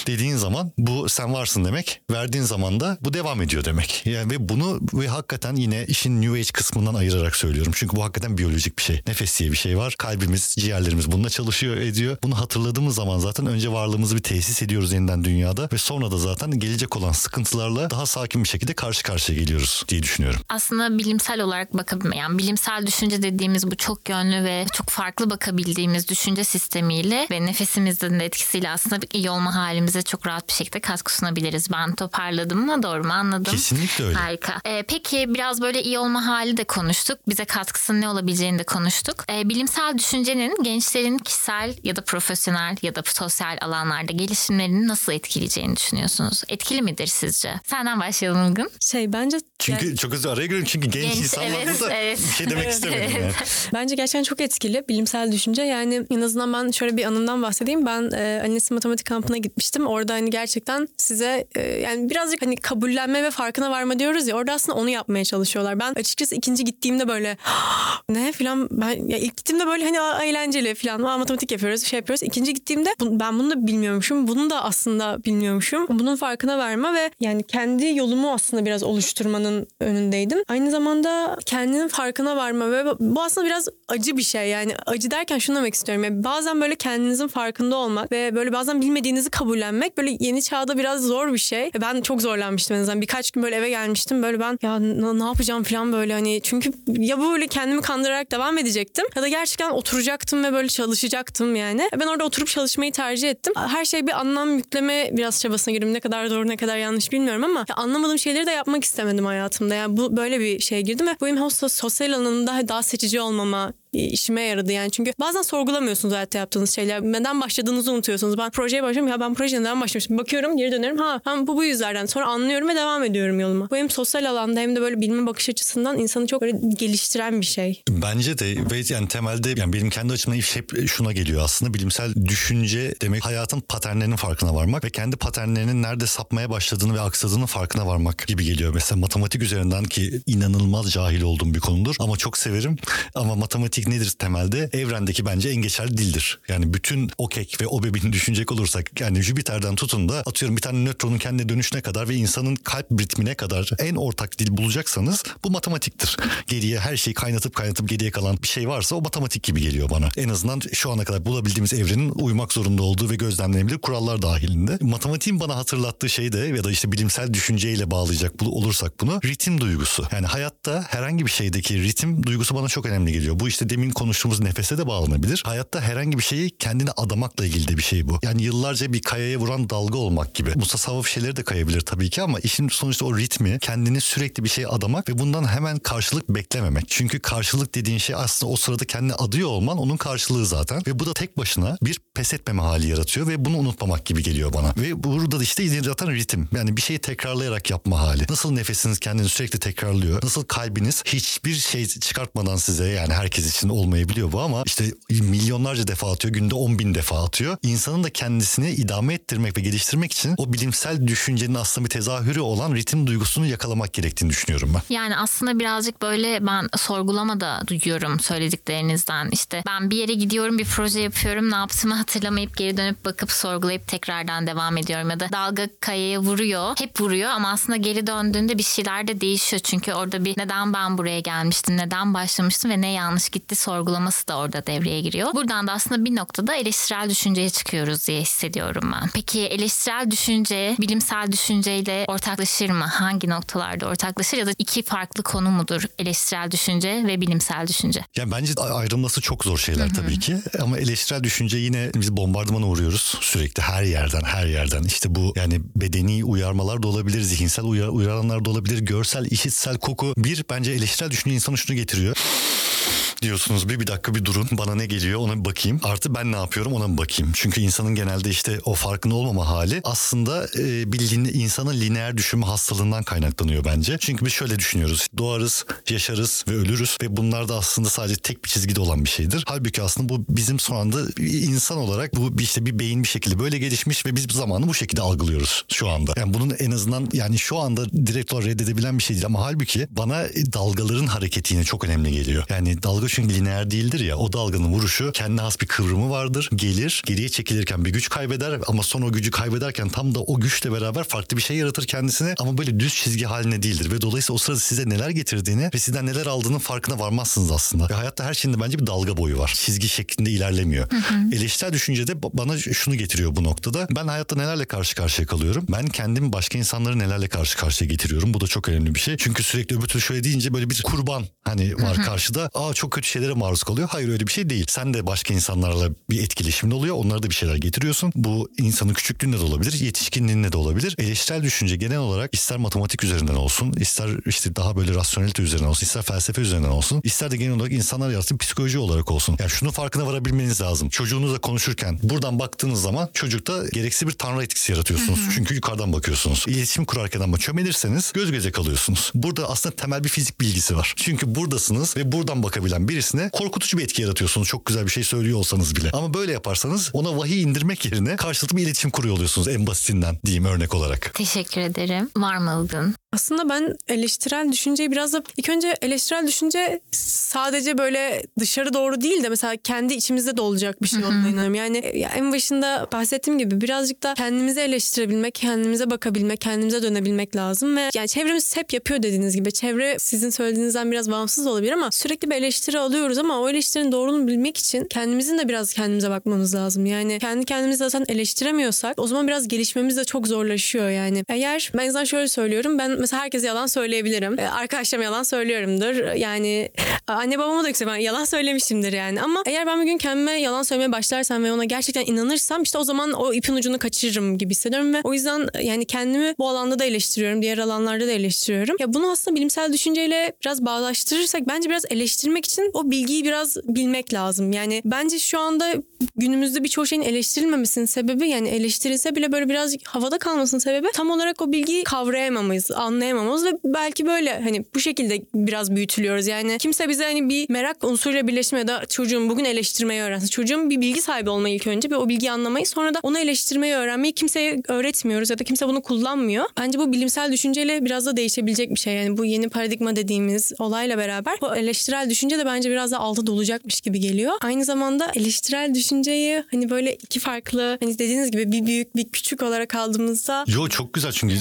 dediğin zaman bu sen varsın demek. Verdiğin zaman da bu devam ediyor demek. Yani ve bunu ve hakikaten yine işin New Age kısmından ayırarak söylüyorum. Çünkü bu hakikaten biyolojik bir şey. Nefes diye bir şey var. Kalbimiz, ciğerlerimiz bununla çalışıyor, ediyor. Bunu hatırladığımız zaman zaten önce varlığımızı bir tesis ediyoruz yeniden dünyada ve sonra da zaten gelecek olan sıkıntılarla daha sakin bir şekilde karşı karşıya geliyoruz diye düşünüyorum. Aslında bilimsel olarak bakabilme yani bilimsel düşünce dediğimiz bu çok yönlü ve çok farklı bakabildiğimiz düşünce sistemiyle ve nefesimizin de etkisiyle aslında bir iyi olma halimize çok rahat bir şekilde katkı sunabiliriz. Ben toparladım mı doğru mu anladım? Kesinlikle öyle. Harika. Ee, peki biraz böyle iyi olma hali de konuştuk. Bize katkısının ne olabileceğini de konuştuk. Ee, bilimsel düşüncenin gençlerin kişisel ya da profesyonel ya da sosyal alanlarda gelişimlerini nasıl etkileyeceğini düşünüyorsunuz? Etkili midir sizce? Senden başlayalım Ilgın. Şey bence Çünkü çok özür araya giriyorum çünkü genç, Genç, insanlar evet, burada evet. bir şey demek istemedim yani. Bence gerçekten çok etkili bilimsel düşünce. Yani en azından ben şöyle bir anımdan bahsedeyim. Ben e, annesi matematik kampına gitmiştim. Orada hani gerçekten size e, yani birazcık hani kabullenme ve farkına varma diyoruz ya. Orada aslında onu yapmaya çalışıyorlar. Ben açıkçası ikinci gittiğimde böyle ne falan ben ya ilk gittiğimde böyle hani "Aa, eğlenceli falan Aa, matematik yapıyoruz şey yapıyoruz. İkinci gittiğimde bu- ben bunu da bilmiyormuşum. Bunu da aslında bilmiyormuşum. Bunun farkına varma ve yani kendi yolumu aslında biraz oluşturmanın önündeydim. Aynı zamanda kendinin farkına varma ve bu aslında biraz acı bir şey. Yani acı derken şunu demek istiyorum. Yani bazen böyle kendinizin farkında olmak ve böyle bazen bilmediğinizi kabullenmek böyle yeni çağda biraz zor bir şey. Ben çok zorlanmıştım en azından. Birkaç gün böyle eve gelmiştim. Böyle ben ya ne yapacağım falan böyle hani çünkü ya böyle kendimi kandırarak devam edecektim ya da gerçekten oturacaktım ve böyle çalışacaktım yani. Ben orada oturup çalışmayı tercih ettim. Her şey bir anlam yükleme biraz çabasına girdim. Ne kadar doğru ne kadar yanlış bilmiyorum ama ya anlamadığım şeyleri de yapmak istemedim hayatımda. Yani bu böyle bir şey girdim ve bu benim sosyal alanında daha seçici olmama işime yaradı yani. Çünkü bazen sorgulamıyorsunuz hayatta yaptığınız şeyler. Neden başladığınızı unutuyorsunuz. Ben projeye başlıyorum. Ya ben projeye neden başlamıştım? Bakıyorum geri dönüyorum. Ha, ha bu bu yüzlerden. Sonra anlıyorum ve devam ediyorum yoluma. Bu hem sosyal alanda hem de böyle bilme bakış açısından insanı çok böyle geliştiren bir şey. Bence de ve yani temelde yani benim kendi açımdan iş hep şuna geliyor aslında bilimsel düşünce demek hayatın paternlerinin farkına varmak ve kendi paternlerinin nerede sapmaya başladığını ve aksadığının farkına varmak gibi geliyor. Mesela matematik üzerinden ki inanılmaz cahil olduğum bir konudur ama çok severim ama matematik nedir temelde? Evrendeki bence en geçerli dildir. Yani bütün okek ve obebini düşünecek olursak yani Jüpiter'den tutun da atıyorum bir tane nötronun kendine dönüşüne kadar ve insanın kalp ritmine kadar en ortak dil bulacaksanız bu matematiktir. Geriye her şeyi kaynatıp kaynatıp geriye kalan bir şey varsa o matematik gibi geliyor bana. En azından şu ana kadar bulabildiğimiz evrenin uymak zorunda olduğu ve gözlemlenebilir kurallar dahilinde. Matematiğin bana hatırlattığı şey de ya da işte bilimsel düşünceyle bağlayacak olursak bunu ritim duygusu. Yani hayatta herhangi bir şeydeki ritim duygusu bana çok önemli geliyor. Bu işte demin konuştuğumuz nefese de bağlanabilir. Hayatta herhangi bir şeyi kendine adamakla ilgili de bir şey bu. Yani yıllarca bir kayaya vuran dalga olmak gibi. Bu tasavvuf şeyleri de kayabilir tabii ki ama işin sonuçta o ritmi kendini sürekli bir şeye adamak ve bundan hemen karşılık beklememek. Çünkü karşılık dediğin şey aslında o sırada kendini adıyor olman onun karşılığı zaten. Ve bu da tek başına bir pes etmeme hali yaratıyor ve bunu unutmamak gibi geliyor bana. Ve burada da işte zaten ritim. Yani bir şeyi tekrarlayarak yapma hali. Nasıl nefesiniz kendini sürekli tekrarlıyor. Nasıl kalbiniz hiçbir şey çıkartmadan size yani herkes için olmayabiliyor bu ama işte milyonlarca defa atıyor. Günde 10 bin defa atıyor. İnsanın da kendisini idame ettirmek ve geliştirmek için o bilimsel düşüncenin aslında bir tezahürü olan ritim duygusunu yakalamak gerektiğini düşünüyorum ben. Yani aslında birazcık böyle ben sorgulama da duyuyorum söylediklerinizden. İşte ben bir yere gidiyorum bir proje yapıyorum ne yaptığımı hatırlamayıp geri dönüp bakıp sorgulayıp tekrardan devam ediyorum ya da dalga kayaya vuruyor hep vuruyor ama aslında geri döndüğünde bir şeyler de değişiyor. Çünkü orada bir neden ben buraya gelmiştim neden başlamıştım ve ne yanlış gitti sorgulaması da orada devreye giriyor. Buradan da aslında bir noktada eleştirel düşünceye çıkıyoruz diye hissediyorum ben. Peki eleştirel düşünce bilimsel düşünceyle ortaklaşır mı? Hangi noktalarda ortaklaşır ya da iki farklı konu mudur eleştirel düşünce ve bilimsel düşünce? Yani bence ayrılması çok zor şeyler tabii ki ama eleştirel düşünce yine biz bombardımana uğruyoruz sürekli her yerden her yerden. İşte bu yani bedeni uyarmalar da olabilir, zihinsel uyar, uyaranlar da olabilir, görsel, işitsel, koku. Bir bence eleştirel düşünce insanı şunu getiriyor diyorsunuz bir bir dakika bir durun bana ne geliyor ona bir bakayım. Artı ben ne yapıyorum ona bir bakayım. Çünkü insanın genelde işte o farkında olmama hali aslında e, bildiğin insanın lineer düşünme hastalığından kaynaklanıyor bence. Çünkü biz şöyle düşünüyoruz. Doğarız, yaşarız ve ölürüz ve bunlar da aslında sadece tek bir çizgide olan bir şeydir. Halbuki aslında bu bizim şu anda insan olarak bu işte bir beyin bir şekilde böyle gelişmiş ve biz zamanı bu şekilde algılıyoruz şu anda. Yani bunun en azından yani şu anda direkt olarak reddedebilen bir şey değil ama halbuki bana dalgaların hareketi yine çok önemli geliyor. Yani dalga dalga çünkü lineer değildir ya. O dalganın vuruşu kendine has bir kıvrımı vardır. Gelir, geriye çekilirken bir güç kaybeder ama sonra o gücü kaybederken tam da o güçle beraber farklı bir şey yaratır kendisine ama böyle düz çizgi haline değildir ve dolayısıyla o sırada size neler getirdiğini ve sizden neler aldığının farkına varmazsınız aslında. Ve hayatta her şeyinde bence bir dalga boyu var. Çizgi şeklinde ilerlemiyor. Hı hı. Eleştirel düşüncede bana şunu getiriyor bu noktada. Ben hayatta nelerle karşı karşıya kalıyorum? Ben kendimi başka insanları nelerle karşı karşıya getiriyorum? Bu da çok önemli bir şey. Çünkü sürekli öbür türlü şöyle deyince böyle bir kurban hani var hı hı. karşıda. Aa çok kötü şeylere maruz kalıyor. Hayır öyle bir şey değil. Sen de başka insanlarla bir etkileşimde oluyor. Onlara da bir şeyler getiriyorsun. Bu insanın küçüklüğünde de olabilir, yetişkinliğinde de olabilir. Eleştirel düşünce genel olarak ister matematik üzerinden olsun, ister işte daha böyle rasyonelite üzerinden olsun, ister felsefe üzerinden olsun, ister de genel olarak insanlar yarattığı psikoloji olarak olsun. Yani şunu farkına varabilmeniz lazım. Çocuğunuzla konuşurken buradan baktığınız zaman çocukta gereksiz bir tanrı etkisi yaratıyorsunuz. Hı hı. Çünkü yukarıdan bakıyorsunuz. İletişim kurarken ama çömelirseniz göz göze kalıyorsunuz. Burada aslında temel bir fizik bilgisi var. Çünkü buradasınız ve buradan bakabilen birisine korkutucu bir etki yaratıyorsunuz. Çok güzel bir şey söylüyor olsanız bile. Ama böyle yaparsanız ona vahiy indirmek yerine karşılıklı bir iletişim kuruyor oluyorsunuz en basitinden diyeyim örnek olarak. Teşekkür ederim. Var? Aslında ben eleştirel düşünceyi biraz da ilk önce eleştirel düşünce sadece böyle dışarı doğru değil de mesela kendi içimizde de olacak bir şey olduğuna inanıyorum. Yani en başında bahsettiğim gibi birazcık da kendimizi eleştirebilmek, kendimize bakabilmek, kendimize dönebilmek lazım ve yani çevremiz hep yapıyor dediğiniz gibi. Çevre sizin söylediğinizden biraz bağımsız olabilir ama sürekli bir eleştiri alıyoruz ama o eleştirinin doğruluğunu bilmek için kendimizin de biraz kendimize bakmamız lazım. Yani kendi kendimizi zaten eleştiremiyorsak o zaman biraz gelişmemiz de çok zorlaşıyor yani. Eğer ben zaten şöyle söylüyorum ben mesela herkese yalan söyleyebilirim. Arkadaşlarıma yalan söylüyorumdur. Yani anne babama da yüksek ben yalan söylemişimdir yani. Ama eğer ben bir gün kendime yalan söylemeye başlarsam ve ona gerçekten inanırsam işte o zaman o ipin ucunu kaçırırım gibi hissediyorum ve o yüzden yani kendimi bu alanda da eleştiriyorum. Diğer alanlarda da eleştiriyorum. Ya bunu aslında bilimsel düşünceyle biraz bağdaştırırsak bence biraz eleştirmek için o bilgiyi biraz bilmek lazım. Yani bence şu anda günümüzde birçok şeyin eleştirilmemesinin sebebi yani eleştirilse bile böyle biraz havada kalmasının sebebi tam olarak o bilgiyi kavrayamamız, anlayamamamız ve belki böyle hani bu şekilde biraz büyütülüyoruz. Yani kimse bize hani bir merak unsuruyla birleşme ya da çocuğum bugün eleştirmeyi öğrensin. Çocuğum bir bilgi sahibi olmayı ilk önce ve o bilgiyi anlamayı sonra da onu eleştirmeyi öğrenmeyi kimseye öğretmiyoruz ya da kimse bunu kullanmıyor. Bence bu bilimsel düşünceyle biraz da değişebilecek bir şey. Yani bu yeni paradigma dediğimiz olayla beraber bu eleştirel düşünce de bence biraz da altı dolacakmış gibi geliyor. Aynı zamanda eleştirel düşünceyi hani böyle iki farklı hani dediğiniz gibi bir büyük bir küçük olarak aldığımızda Yo çok güzel çünkü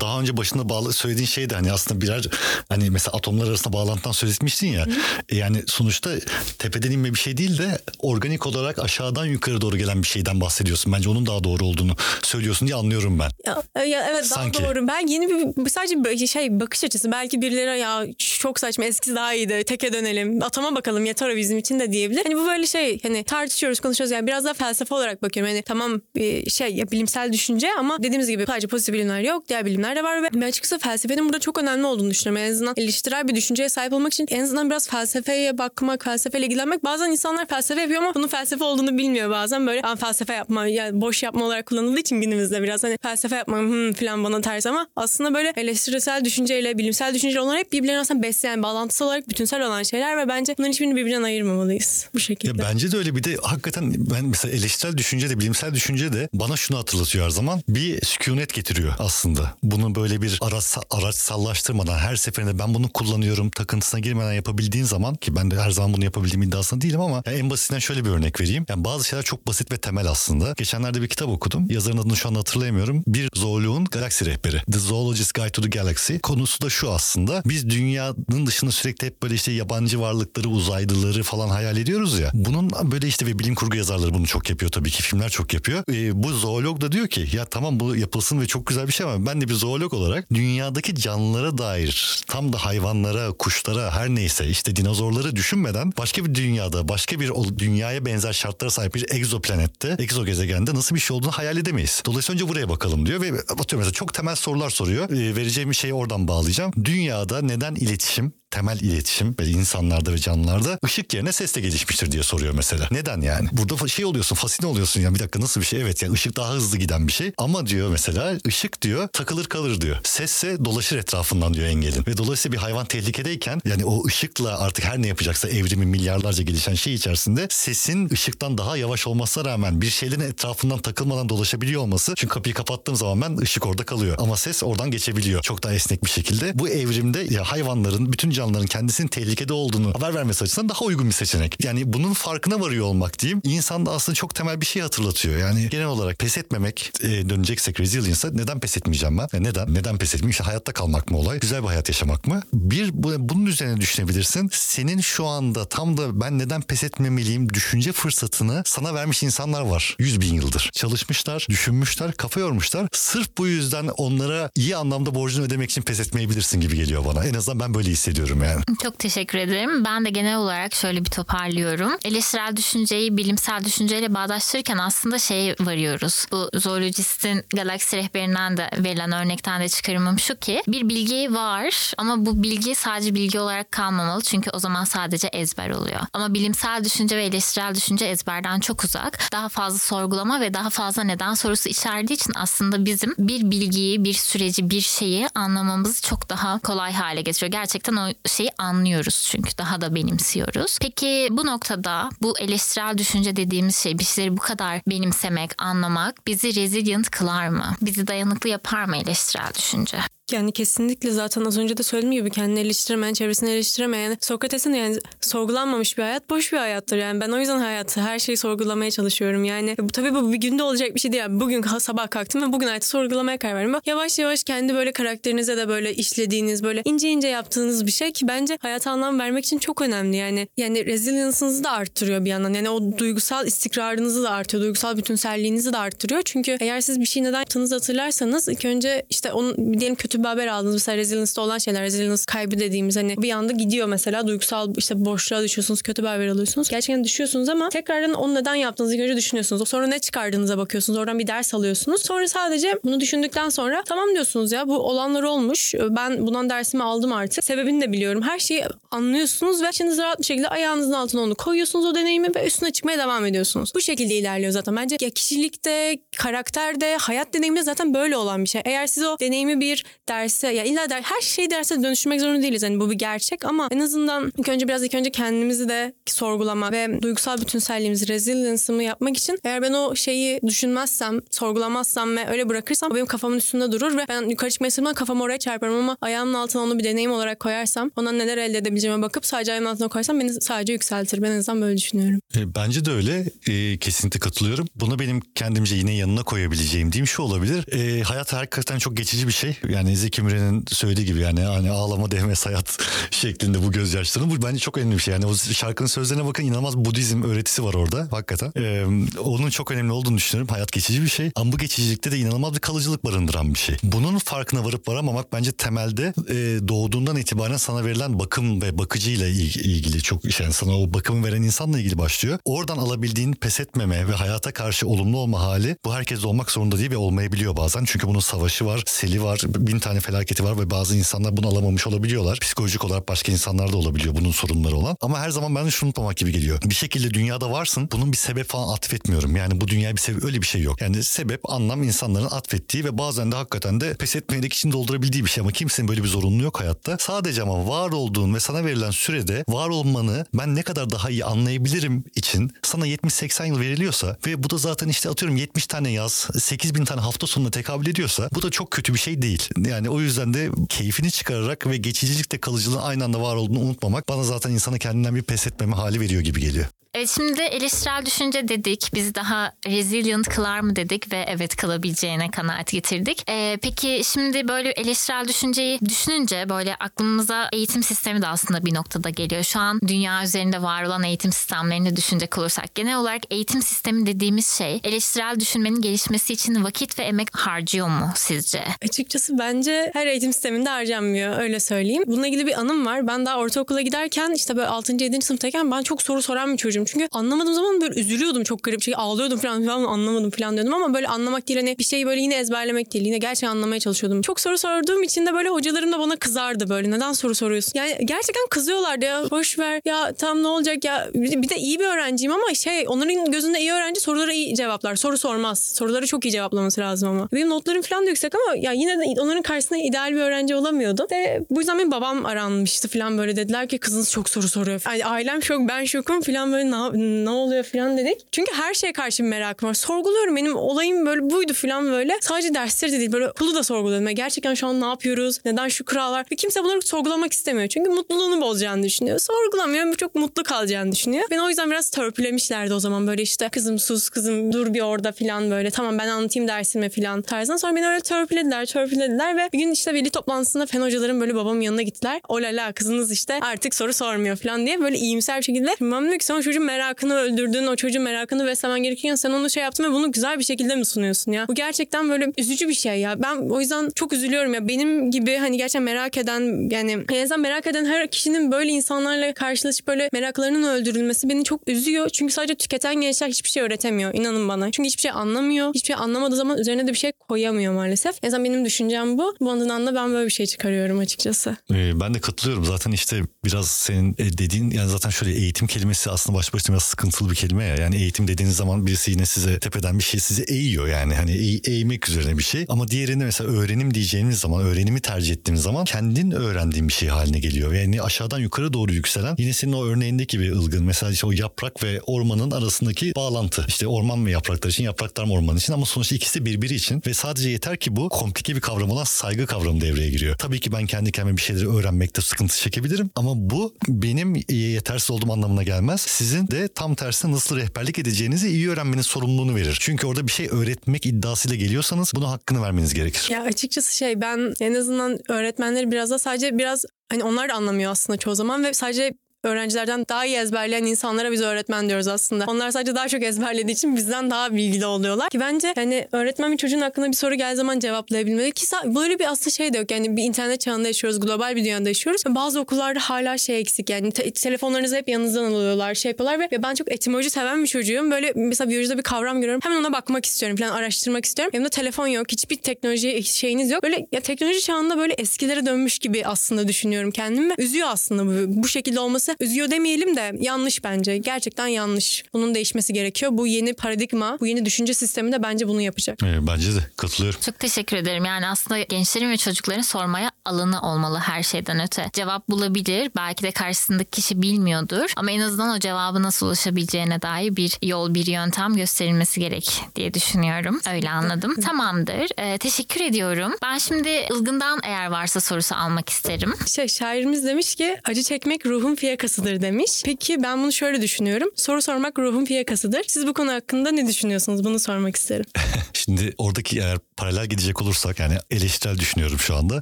daha önce başında bağlı söylediğin şey de hani aslında birer hani mesela atomlar arasında bağlantıdan söz etmiştin ya. Hı. Yani sonuçta tepeden inme bir şey değil de organik olarak aşağıdan yukarı doğru gelen bir şeyden bahsediyorsun. Bence onun daha doğru olduğunu söylüyorsun diye anlıyorum ben. Ya, ya evet Sanki. daha doğru. Ben yeni bir sadece şey bakış açısı belki birileri ya çok saçma eskisi daha iyiydi teke dönelim atama bakalım yeter o bizim için de diyebilir. Hani bu böyle şey hani tartışıyoruz konuşuyoruz yani biraz daha felsefe olarak bakıyorum. Hani tamam bir şey ya bilimsel düşünce ama dediğimiz gibi sadece pozitif bilimler yok diğer bilimler de var ve ben açıkçası felsefenin burada çok önemli olduğunu düşünüyorum. En azından eleştirel bir düşünceye sahip olmak için en azından biraz felsefeye bakmak, felsefeyle ilgilenmek. Bazen insanlar felsefe yapıyor ama bunun felsefe olduğunu bilmiyor bazen böyle ben felsefe yapma yani boş yapma olarak kullanıldığı için günümüzde biraz hani felsefe yapma hmm, falan bana ters ama aslında böyle eleştirisel düşünceyle bilimsel düşünce onlar hep birbirlerini aslında besleyen, bağlantısı olarak bütünsel olan şeyler ve bence bunların hiçbirini birbirinden ayırmamalıyız bu şekilde. Ya bence de öyle bir de hakikaten ben mesela eleştirel düşünce de bilimsel düşünce de bana şunu hatırlatıyor her zaman. Bir sükunet getiriyor aslında. Bunu böyle bir araç, araçsallaştırmadan her seferinde ben bunu kullanıyorum takıntısına girmeden yapabildiğin zaman ki ben de her zaman bunu yapabildiğim iddiasında değilim ama ya en basitinden şöyle bir örnek vereyim. Yani bazı şeyler çok basit ve temel aslında. Geçenlerde bir kitap okudum. Yazarın adını şu anda hatırlayamıyorum. Bir zooloğun galaksi rehberi. The Zoologist Guide to the Galaxy. Konusu da şu aslında. Biz dünyanın dışında sürekli hep böyle işte yabancı varlıkları, uzaylıları falan hayal ediyoruz ya. Bunun böyle işte ve bilim kurgu yazarları bunu çok yapıyor tabii ki. Filmler çok yapıyor. Ee, bu zoolog da diyor ki ya tamam bu yapılsın ve çok güzel bir şey ama ben de bir zoolog olarak dünyadaki canlılara dair tam da hayvanlara, kuşlara her neyse işte dinozorları düşünmeden başka bir dünyada, başka bir dünyaya benzer şartlara sahip bir egzoplanette, egzogezegende nasıl bir şey olduğunu hayal edemeyiz. Dolayısıyla önce buraya bakalım diyor ve atıyorum mesela çok temel sorular soruyor. Ee, vereceğim şeyi oradan bağlayacağım. Dünyada neden iletişim temel iletişim böyle insanlarda ve canlılarda ışık yerine sesle gelişmiştir diye soruyor mesela. Neden yani? Burada şey oluyorsun fasine oluyorsun ya bir dakika nasıl bir şey? Evet yani ışık daha hızlı giden bir şey ama diyor mesela ışık diyor takılır kalır diyor. Sesse dolaşır etrafından diyor engelin. Ve dolayısıyla bir hayvan tehlikedeyken yani o ışıkla artık her ne yapacaksa evrimin milyarlarca gelişen şey içerisinde sesin ışıktan daha yavaş olmasına rağmen bir şeylerin etrafından takılmadan dolaşabiliyor olması. Çünkü kapıyı kapattığım zaman ben ışık orada kalıyor. Ama ses oradan geçebiliyor. Çok daha esnek bir şekilde. Bu evrimde ya hayvanların bütün canlıların kendisinin tehlikede olduğunu haber vermesi açısından daha uygun bir seçenek. Yani bunun farkına varıyor olmak diyeyim. İnsanda aslında çok temel bir şey hatırlatıyor. Yani genel olarak pes etmemek e, döneceksek resilience'a neden pes etmeyeceğim ben? E, neden? Neden pes etmeyeyim? İşte hayatta kalmak mı olay? Güzel bir hayat yaşamak mı? Bir bu, bunun üzerine düşünebilirsin. Senin şu anda tam da ben neden pes etmemeliyim düşünce fırsatını sana vermiş insanlar var. Yüz bin yıldır. Çalışmışlar, düşünmüşler, kafa yormuşlar. Sırf bu yüzden onlara iyi anlamda borcunu ödemek için pes etmeyebilirsin gibi geliyor bana. En azından ben böyle hissediyorum yani. Çok teşekkür ederim. Ben de genel olarak şöyle bir toparlıyorum. Eleştirel düşünceyi bilimsel düşünceyle bağdaştırırken aslında şeye varıyoruz. Bu zoolojistin galaksi rehberinden de verilen örnekten de çıkarımım şu ki bir bilgi var ama bu bilgi sadece bilgi olarak kalmamalı çünkü o zaman sadece ezber oluyor. Ama bilimsel düşünce ve eleştirel düşünce ezberden çok uzak. Daha fazla sorgulama ve daha fazla neden sorusu içerdiği için aslında bizim bir bilgiyi, bir süreci, bir şeyi anlamamızı çok daha kolay hale getiriyor. Gerçekten o şeyi anlıyoruz çünkü daha da benimsiyoruz. Peki bu noktada bu eleştirel düşünce dediğimiz şey bir şeyleri bu kadar benimsemek, anlamak bizi resilient kılar mı? Bizi dayanıklı yapar mı eleştirel düşünce? Yani kesinlikle zaten az önce de söylediğim gibi kendini eleştiremeyen, çevresini eleştiremeyen Sokrates'in yani sorgulanmamış bir hayat boş bir hayattır. Yani ben o yüzden hayatı her şeyi sorgulamaya çalışıyorum. Yani bu tabii bu bir günde olacak bir şey değil. Yani bugün sabah kalktım ve bugün hayatı sorgulamaya karar verdim. Yavaş yavaş kendi böyle karakterinize de böyle işlediğiniz böyle ince ince yaptığınız bir şey ki bence hayata anlam vermek için çok önemli. Yani yani resilience'ınızı da arttırıyor bir yandan. Yani o duygusal istikrarınızı da artıyor. Duygusal bütünselliğinizi de arttırıyor. Çünkü eğer siz bir şey neden yaptığınızı hatırlarsanız ilk önce işte onun diyelim kötü bir haber aldınız. Mesela resilience'da olan şeyler. Resilience kaybı dediğimiz hani bir anda gidiyor mesela duygusal işte boşluğa düşüyorsunuz. Kötü bir haber alıyorsunuz. Gerçekten düşüyorsunuz ama tekrardan onu neden yaptığınızı önce düşünüyorsunuz. Sonra ne çıkardığınıza bakıyorsunuz. Oradan bir ders alıyorsunuz. Sonra sadece bunu düşündükten sonra tamam diyorsunuz ya bu olanlar olmuş. Ben bundan dersimi aldım artık. Sebebini de biliyorum. Her şeyi anlıyorsunuz ve içinize rahat bir şekilde ayağınızın altına onu koyuyorsunuz o deneyimi ve üstüne çıkmaya devam ediyorsunuz. Bu şekilde ilerliyor zaten. Bence ya kişilikte, karakterde, hayat deneyiminde zaten böyle olan bir şey. Eğer siz o deneyimi bir derse ya illa der, her şeyi derse dönüştürmek zorunda değiliz. Hani bu bir gerçek ama en azından ilk önce biraz ilk önce kendimizi de sorgulama ve duygusal bütünselliğimizi, resilience'ımı yapmak için eğer ben o şeyi düşünmezsem, sorgulamazsam ve öyle bırakırsam o benim kafamın üstünde durur ve ben yukarı çıkmaya sırtımdan kafamı oraya çarparım ama ayağımın altına onu bir deneyim olarak koyarsam ondan neler elde edebileceğime bakıp sadece ayağımın altına koyarsam beni sadece yükseltir. Ben en azından böyle düşünüyorum. E, bence de öyle. E, kesinlikle katılıyorum. Buna benim kendimce yine yanına koyabileceğim diyeyim şu olabilir. E, hayat hakikaten çok geçici bir şey. Yani Zeki Müren'in söylediği gibi yani hani ağlama değmez hayat şeklinde bu gözyaşlarının. Bu bence çok önemli bir şey. Yani o şarkının sözlerine bakın inanılmaz Budizm öğretisi var orada hakikaten. Ee, onun çok önemli olduğunu düşünüyorum. Hayat geçici bir şey. Ama bu geçicilikte de inanılmaz bir kalıcılık barındıran bir şey. Bunun farkına varıp varamamak bence temelde e, doğduğundan itibaren sana verilen bakım ve bakıcıyla ilgili çok yani sana o bakımı veren insanla ilgili başlıyor. Oradan alabildiğin pes etmeme ve hayata karşı olumlu olma hali bu herkes olmak zorunda değil ve olmayabiliyor bazen. Çünkü bunun savaşı var, seli var, bin tane felaketi var ve bazı insanlar bunu alamamış olabiliyorlar. Psikolojik olarak başka insanlar da olabiliyor bunun sorunları olan. Ama her zaman ben şunu unutmamak gibi geliyor. Bir şekilde dünyada varsın. Bunun bir sebep falan atfetmiyorum. Yani bu dünyaya bir sebep öyle bir şey yok. Yani sebep anlam insanların atfettiği ve bazen de hakikaten de pes etmeyerek için doldurabildiği bir şey ama kimsenin böyle bir zorunluluğu yok hayatta. Sadece ama var olduğun ve sana verilen sürede var olmanı ben ne kadar daha iyi anlayabilirim için sana 70-80 yıl veriliyorsa ve bu da zaten işte atıyorum 70 tane yaz 8 bin tane hafta sonuna tekabül ediyorsa bu da çok kötü bir şey değil. Yani o yüzden de keyfini çıkararak ve geçicilikte kalıcılığın aynı anda var olduğunu unutmamak bana zaten insana kendinden bir pes etmeme hali veriyor gibi geliyor. Evet şimdi eleştirel düşünce dedik. Biz daha resilient kılar mı dedik ve evet kalabileceğine kanaat getirdik. Ee, peki şimdi böyle eleştirel düşünceyi düşününce böyle aklımıza eğitim sistemi de aslında bir noktada geliyor. Şu an dünya üzerinde var olan eğitim sistemlerini düşünecek olursak genel olarak eğitim sistemi dediğimiz şey eleştirel düşünmenin gelişmesi için vakit ve emek harcıyor mu sizce? Açıkçası bence her eğitim sisteminde harcanmıyor öyle söyleyeyim. Bununla ilgili bir anım var. Ben daha ortaokula giderken işte böyle 6. 7. sınıftayken ben çok soru soran bir çocuğum çünkü anlamadığım zaman böyle üzülüyordum çok garip şey ağlıyordum falan falan anlamadım falan diyordum ama böyle anlamak değil hani bir şeyi böyle yine ezberlemek değil yine gerçekten anlamaya çalışıyordum. Çok soru sorduğum için de böyle hocalarım da bana kızardı böyle neden soru soruyorsun? Yani gerçekten kızıyorlardı ya boş ver ya tam ne olacak ya bir de iyi bir öğrenciyim ama şey onların gözünde iyi öğrenci soruları iyi cevaplar soru sormaz soruları çok iyi cevaplaması lazım ama benim notlarım falan da yüksek ama ya yine de onların karşısında ideal bir öğrenci olamıyordum. Ve bu yüzden benim babam aranmıştı falan böyle dediler ki kızınız çok soru soruyor. Yani ailem şok ben şokum falan böyle ne, ne oluyor falan dedik. Çünkü her şeye karşı bir merakım var. Sorguluyorum benim olayım böyle buydu falan böyle. Sadece dersleri de değil böyle okulu da sorguluyorum. Yani gerçekten şu an ne yapıyoruz? Neden şu kurallar? Ve kimse bunları sorgulamak istemiyor. Çünkü mutluluğunu bozacağını düşünüyor. Sorgulamıyor. Çok mutlu kalacağını düşünüyor. Beni o yüzden biraz törpülemişlerdi o zaman böyle işte kızım sus kızım dur bir orada falan böyle. Tamam ben anlatayım dersime falan tarzından. Sonra beni öyle törpülediler törpülediler ve bir gün işte veli toplantısında fen hocalarım böyle babamın yanına gittiler. Olala kızınız işte artık soru sormuyor falan diye böyle iyimser bir şekilde. Babam diyor ki sen o çocuğun merakını öldürdün. O çocuğun merakını beslemen gerekirken sen onu şey yaptın ve bunu güzel bir şekilde mi sunuyorsun ya? Bu gerçekten böyle üzücü bir şey ya. Ben o yüzden çok üzülüyorum ya. Benim gibi hani gerçekten merak eden yani en azından merak eden her kişinin böyle insanlarla karşılaşıp böyle meraklarının öldürülmesi beni çok üzüyor. Çünkü sadece tüketen gençler hiçbir şey öğretemiyor. inanın bana. Çünkü hiçbir şey anlamıyor. Hiçbir şey anlamadığı zaman üzerine de bir şey koyamıyor maalesef. En azından benim düşüncem bu. Bu adından da ben böyle bir şey çıkarıyorum açıkçası. Ee, ben de katılıyorum. Zaten işte biraz senin e, dediğin yani zaten şöyle eğitim kelimesi aslında baş başına biraz sıkıntılı bir kelime ya. Yani eğitim dediğiniz zaman birisi yine size tepeden bir şey sizi eğiyor yani. Hani eğ, eğmek üzerine bir şey. Ama diğerinde mesela öğrenim diyeceğimiz zaman öğrenimi tercih ettiğimiz zaman kendin öğrendiğin bir şey haline geliyor. Yani aşağıdan yukarı doğru yükselen yine senin o örneğindeki bir ılgın. Mesela işte o yaprak ve ormanın arasındaki bağlantı. İşte orman ve yapraklar için yapraklar mı orman için ama sonuçta ikisi birbiri için ve sadece yeter ki bu komplike bir kavram olan saygı kavramı devreye giriyor. Tabii ki ben kendi kendime bir şeyleri öğrenmekte sıkıntı çekebilirim ama bu benim yetersiz olduğum anlamına gelmez. Sizin de tam tersine nasıl rehberlik edeceğinizi iyi öğrenmenin sorumluluğunu verir. Çünkü orada bir şey öğretmek iddiasıyla geliyorsanız buna hakkını vermeniz gerekir. Ya açıkçası şey ben en azından öğretmenleri biraz da sadece biraz hani onlar da anlamıyor aslında çoğu zaman ve sadece öğrencilerden daha iyi ezberleyen insanlara biz öğretmen diyoruz aslında. Onlar sadece daha çok ezberlediği için bizden daha bilgili oluyorlar. Ki bence hani öğretmen bir çocuğun aklına bir soru geldiği zaman cevaplayabilmeli. Ki böyle bir aslında şey de yok. Yani bir internet çağında yaşıyoruz. Global bir dünyada yaşıyoruz. Bazı okullarda hala şey eksik. Yani te- telefonlarınızı hep yanınızdan alıyorlar. Şey yapıyorlar ve ben çok etimoloji seven bir çocuğum. Böyle mesela biyolojide bir kavram görüyorum. Hemen ona bakmak istiyorum falan araştırmak istiyorum. Yanımda telefon yok. Hiçbir teknoloji şeyiniz yok. Böyle ya teknoloji çağında böyle eskilere dönmüş gibi aslında düşünüyorum kendimi. Üzüyor aslında bu, bu şekilde olması üzüyor demeyelim de yanlış bence. Gerçekten yanlış. Bunun değişmesi gerekiyor. Bu yeni paradigma, bu yeni düşünce sistemi de bence bunu yapacak. Evet, bence de katılıyorum. Çok teşekkür ederim. Yani aslında gençlerin ve çocukların sormaya alanı olmalı her şeyden öte. Cevap bulabilir. Belki de karşısındaki kişi bilmiyordur. Ama en azından o cevabı nasıl ulaşabileceğine dair bir yol, bir yöntem gösterilmesi gerek diye düşünüyorum. Öyle anladım. Tamamdır. Ee, teşekkür ediyorum. Ben şimdi Ilgın'dan eğer varsa sorusu almak isterim. Şey şairimiz demiş ki acı çekmek ruhun fiyakası fiyakasıdır demiş. Peki ben bunu şöyle düşünüyorum. Soru sormak ruhun fiyakasıdır. Siz bu konu hakkında ne düşünüyorsunuz? Bunu sormak isterim. Şimdi oradaki eğer paralel gidecek olursak yani eleştirel düşünüyorum şu anda.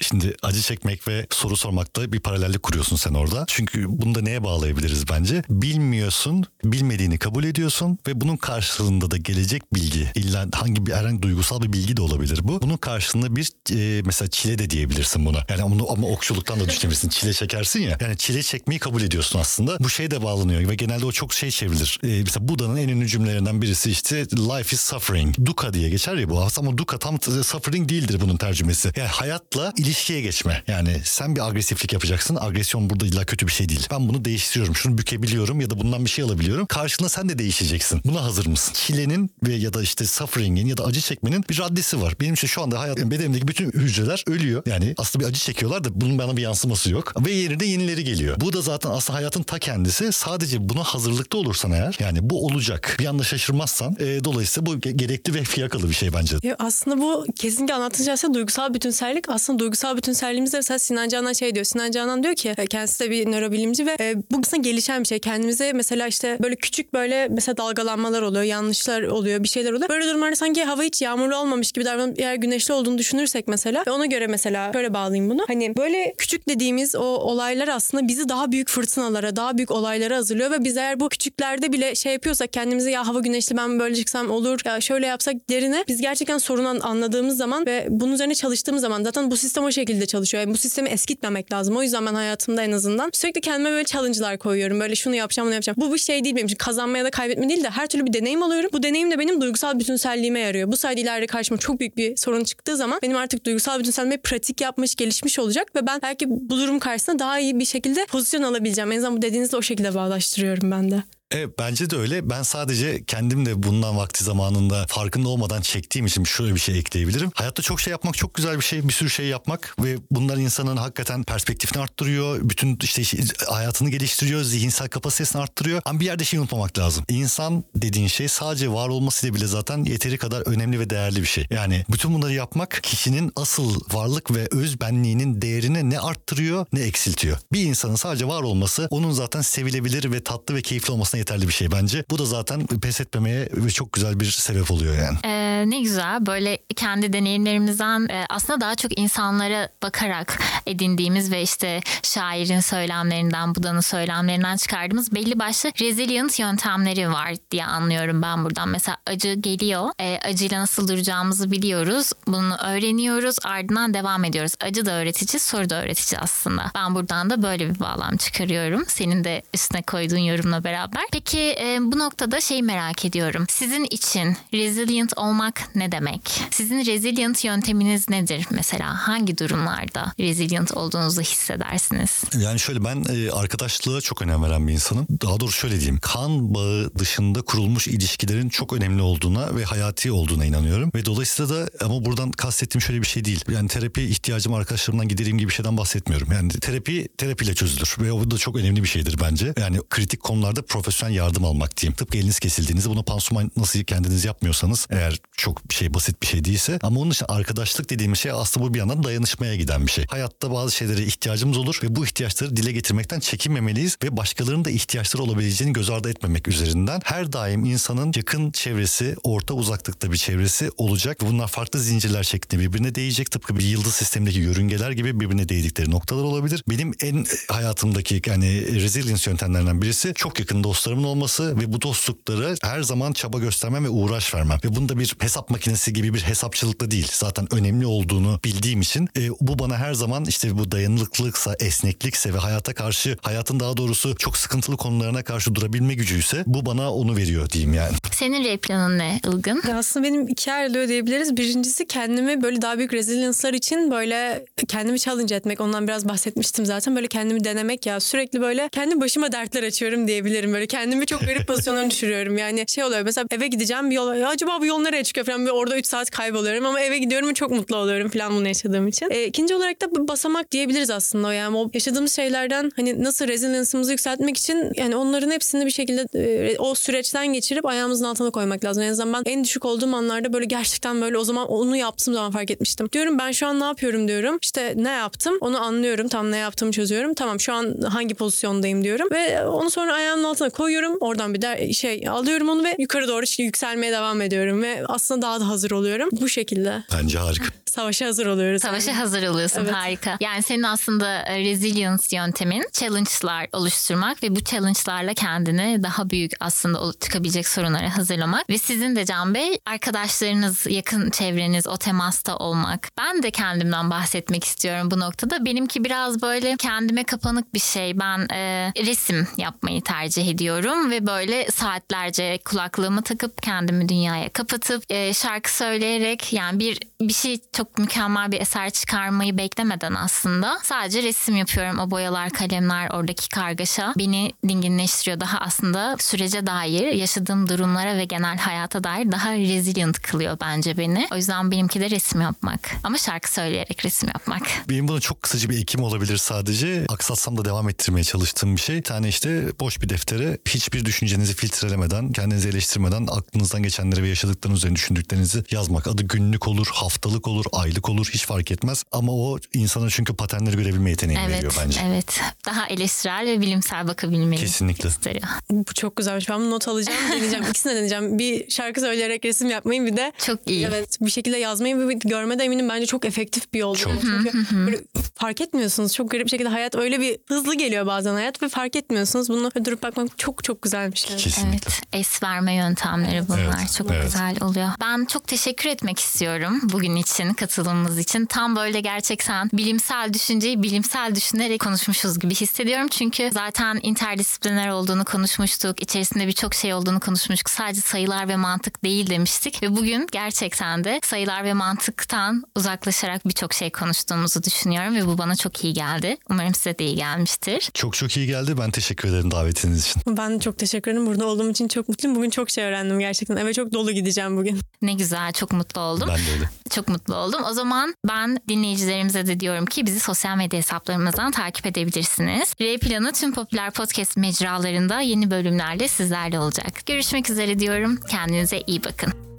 Şimdi acı çekmek ve soru sormakta bir paralellik kuruyorsun sen orada. Çünkü bunu da neye bağlayabiliriz bence? Bilmiyorsun, bilmediğini kabul ediyorsun ve bunun karşılığında da gelecek bilgi illa hangi bir herhangi duygusal bir bilgi de olabilir bu. Bunun karşılığında bir e, mesela çile de diyebilirsin buna. Yani onu ama okçuluktan da düşünebilirsin. Çile çekersin ya. Yani çile çekmeyi kabul ediyorsun aslında. Bu şey de bağlanıyor ve genelde o çok şey çevrilir. E, mesela Buda'nın en ünlü cümlelerinden birisi işte life is suffering. Dukkha diye geçer ya bu. Aslında dukkha tam suffering değildir bunun tercümesi. Yani hayatla ilişkiye geçme. Yani sen bir agresiflik yapacaksın. Agresyon burada illa kötü bir şey değil. Ben bunu değiştiriyorum. Şunu bükebiliyorum ya da bundan bir şey alabiliyorum. Karşılığında sen de değişeceksin. Buna hazır mısın? Çilenin ve ya da işte suffering'in ya da acı çekmenin bir raddesi var. Benim için şu anda hayat bedenimdeki bütün hücreler ölüyor. Yani aslında bir acı çekiyorlar da bunun bana bir yansıması yok. Ve yerine yenileri geliyor. Bu da zaten aslında hayatın ta kendisi. Sadece buna hazırlıklı olursan eğer yani bu olacak. Bir anda şaşırmazsan e, dolayısıyla bu gerekli ve fiyakalı bir şey bence. Ya aslında bu kesinlikle anlatıcı aslında duygusal bütünsellik. Aslında duygusal bütünselliğimizde mesela Sinan Canan şey diyor. Sinan Canan diyor ki e, kendisi de bir nörobilimci ve e, bu aslında gelişen bir şey. Kendimize mesela işte böyle küçük böyle mesela dalgalanmalar oluyor, yanlışlar oluyor, bir şeyler oluyor. Böyle durumlarda sanki hava hiç yağmurlu olmamış gibi davranıp eğer güneşli olduğunu düşünürsek mesela ve ona göre mesela şöyle bağlayayım bunu. Hani böyle küçük dediğimiz o olaylar aslında bizi daha büyük fırtınalara, daha büyük olaylara hazırlıyor ve biz eğer bu küçüklerde bile şey yapıyorsak kendimize ya hava güneşli ben böyle çıksam olur ya şöyle yapsak derine biz gerçekten sorunu anladığımız zaman ve bunun üzerine çalıştığımız zaman zaten bu sistem o şekilde çalışıyor. Yani bu sistemi eskitmemek lazım. O yüzden ben hayatımda en azından sürekli kendime böyle challenge'lar koyuyorum. Böyle şunu yapacağım, bunu yapacağım. Bu bir şey değil benim için. Kazanma ya da kaybetme değil de her türlü bir deneyim alıyorum. Bu deneyim de benim duygusal bütünselliğime yarıyor. Bu sayede ileride karşıma çok büyük bir sorun çıktığı zaman benim artık duygusal bütünselliğime pratik yapmış, gelişmiş olacak ve ben belki bu durum karşısında daha iyi bir şekilde pozisyon alabileceğim. En azından bu dediğinizle o şekilde bağdaştırıyorum ben de. Evet bence de öyle. Ben sadece kendim de bundan vakti zamanında farkında olmadan çektiğim için şöyle bir şey ekleyebilirim. Hayatta çok şey yapmak çok güzel bir şey. Bir sürü şey yapmak ve bunlar insanın hakikaten perspektifini arttırıyor. Bütün işte hayatını geliştiriyor. Zihinsel kapasitesini arttırıyor. Ama bir yerde şey unutmamak lazım. İnsan dediğin şey sadece var olmasıyla bile zaten yeteri kadar önemli ve değerli bir şey. Yani bütün bunları yapmak kişinin asıl varlık ve öz benliğinin değerini ne arttırıyor ne eksiltiyor. Bir insanın sadece var olması onun zaten sevilebilir ve tatlı ve keyifli olmasına yeterli bir şey bence. Bu da zaten pes etmemeye çok güzel bir sebep oluyor yani. Ee, ne güzel böyle kendi deneyimlerimizden e, aslında daha çok insanlara bakarak edindiğimiz ve işte şairin söylemlerinden, Buda'nın söylemlerinden çıkardığımız belli başlı resilient yöntemleri var diye anlıyorum ben buradan. Mesela acı geliyor. E, acıyla nasıl duracağımızı biliyoruz. Bunu öğreniyoruz. Ardından devam ediyoruz. Acı da öğretici, soru da öğretici aslında. Ben buradan da böyle bir bağlam çıkarıyorum. Senin de üstüne koyduğun yorumla beraber. Peki e, bu noktada şey merak ediyorum. Sizin için resilient olmak ne demek? Sizin resilient yönteminiz nedir mesela? Hangi durumlarda resilient olduğunuzu hissedersiniz? Yani şöyle ben e, arkadaşlığa çok önem veren bir insanım. Daha doğrusu şöyle diyeyim. Kan bağı dışında kurulmuş ilişkilerin çok önemli olduğuna ve hayati olduğuna inanıyorum. Ve dolayısıyla da ama buradan kastettiğim şöyle bir şey değil. Yani terapi ihtiyacım arkadaşlarımdan gidereyim gibi bir şeyden bahsetmiyorum. Yani terapi terapiyle çözülür ve o da çok önemli bir şeydir bence. Yani kritik konularda profesyonel yardım almak diyeyim. Tıpkı eliniz kesildiğinizde bunu pansuman nasıl kendiniz yapmıyorsanız eğer çok bir şey basit bir şey değilse ama onun için arkadaşlık dediğimiz şey aslında bu bir yandan dayanışmaya giden bir şey. Hayatta bazı şeylere ihtiyacımız olur ve bu ihtiyaçları dile getirmekten çekinmemeliyiz ve başkalarının da ihtiyaçları olabileceğini göz ardı etmemek üzerinden her daim insanın yakın çevresi, orta uzaklıkta bir çevresi olacak. Bunlar farklı zincirler şeklinde birbirine değecek. Tıpkı bir yıldız sistemindeki yörüngeler gibi birbirine değdikleri noktalar olabilir. Benim en hayatımdaki yani resilience yöntemlerinden birisi çok yakın dostlarımın olması ve bu dostlukları her zaman çaba göstermem ve uğraş vermem. Ve bunda bir hesap makinesi gibi bir hesapçılıkla değil. Zaten önemli olduğunu bildiğim için e, bu bana her zaman işte bu dayanıklılıksa, esneklikse ve hayata karşı hayatın daha doğrusu çok sıkıntılı konularına karşı durabilme gücüyse bu bana onu veriyor diyeyim yani. Senin rap planın ne Ilgın? Ya aslında benim iki ayrılıyor diyebiliriz. Birincisi kendimi böyle daha büyük resilience'lar için böyle kendimi challenge etmek. Ondan biraz bahsetmiştim zaten. Böyle kendimi denemek ya sürekli böyle kendi başıma dertler açıyorum diyebilirim. Böyle kendimi çok garip pozisyonlara düşürüyorum. Yani şey oluyor mesela eve gideceğim bir yol acaba bu yol nereye çıkıyor falan bir orada 3 saat kayboluyorum ama eve gidiyorum ve çok mutlu oluyorum falan bunu yaşadığım için. E, ikinci olarak da basamak diyebiliriz aslında yani o yaşadığımız şeylerden hani nasıl resilience'ımızı yükseltmek için yani onların hepsini bir şekilde e, o süreçten geçirip ayağımızın altına koymak lazım. En azından ben en düşük olduğum anlarda böyle gerçekten böyle o zaman onu yaptığım zaman fark etmiştim. Diyorum ben şu an ne yapıyorum diyorum. İşte ne yaptım onu anlıyorum. Tam ne yaptığımı çözüyorum. Tamam şu an hangi pozisyondayım diyorum. Ve onu sonra ayağımın altına koyuyorum. Oradan bir de şey alıyorum onu ve yukarı doğru yükselmeye devam ediyorum. Ve aslında daha da hazır oluyorum. Bu şekilde. Bence harika. Savaşa hazır oluyoruz. Savaşa hazır oluyorsun Evet. harika. Yani senin aslında e, resilience yöntemin challenge'lar oluşturmak ve bu challenge'larla kendini daha büyük aslında çıkabilecek sorunlara hazırlamak ve sizin de Can Bey arkadaşlarınız, yakın çevreniz o temasta olmak. Ben de kendimden bahsetmek istiyorum bu noktada. Benimki biraz böyle kendime kapanık bir şey. Ben e, resim yapmayı tercih ediyorum ve böyle saatlerce kulaklığımı takıp kendimi dünyaya kapatıp e, şarkı söyleyerek yani bir bir şey çok mükemmel bir eser çıkarmayı beklemeden aslında sadece resim yapıyorum. O boyalar, kalemler, oradaki kargaşa beni dinginleştiriyor. Daha aslında sürece dair, yaşadığım durumlara ve genel hayata dair daha resilient kılıyor bence beni. O yüzden benimki de resim yapmak. Ama şarkı söyleyerek resim yapmak. Benim buna çok kısaca bir ekim olabilir sadece. Aksatsam da devam ettirmeye çalıştığım bir şey. Bir tane işte boş bir deftere hiçbir düşüncenizi filtrelemeden, kendinizi eleştirmeden aklınızdan geçenleri ve yaşadıklarınız üzerine düşündüklerinizi yazmak. Adı günlük olur, haftalık olur, aylık olur hiç fark etmez. Ama o insana çünkü paternleri görebilme yeteneği Evet, veriyor bence. evet. Daha eleştirel ve bilimsel bakabilmeyi Kesinlikle. gösteriyor. Bu çok güzelmiş. Ben bunu not alacağım. Deneyeceğim. İkisini de deneyeceğim. Bir şarkı söyleyerek resim yapmayı bir de Çok iyi. Evet bir şekilde yazmayı ve görmede eminim bence çok efektif bir yol. Çok. Çünkü böyle fark etmiyorsunuz. Çok garip bir şekilde hayat öyle bir hızlı geliyor bazen hayat ve fark etmiyorsunuz. Bunu durup bakmak çok çok güzelmiş. Yani. Kesinlikle. Evet, es verme yöntemleri bunlar. Evet, Çok evet. güzel oluyor. Ben çok teşekkür etmek istiyorum bugün için, katılımınız için. Tam böyle gerçekten bilimsel düşünceyi bilimsel düşünerek konuşmuşuz gibi hissediyorum. Çünkü zaten interdisipliner olduğunu konuşmuştuk. İçerisinde birçok şey olduğunu konuşmuştuk. Sadece sayılar ve mantık değil demiştik. Ve bugün gerçekten de sayılar ve mantıktan uzaklaşarak birçok şey konuştuğumuzu düşünüyorum. Ve bu bana çok iyi geldi. Umarım size de iyi gelmiştir. Çok çok iyi geldi. Ben teşekkür ederim davetiniz için. Ben çok teşekkür ederim. Burada olduğum için çok mutluyum. Bugün çok şey öğrendim gerçekten. Eve çok dolu gideceğim bugün. Ne güzel, çok mutlu oldum. Ben de öyle. Çok mutlu oldum. O zaman ben dinleyicilerimize de diyorum ki bizi sosyal medya hesaplarımızdan takip edebilirsiniz. R Planı tüm popüler podcast mecralarında yeni bölümlerle sizlerle olacak. Görüşmek üzere diyorum. Kendinize iyi bakın.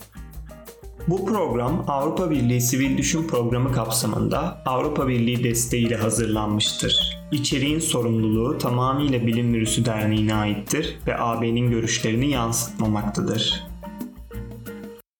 Bu program Avrupa Birliği Sivil Düşün Programı kapsamında Avrupa Birliği desteğiyle hazırlanmıştır. İçeriğin sorumluluğu tamamıyla Bilim Virüsü Derneği'ne aittir ve AB'nin görüşlerini yansıtmamaktadır.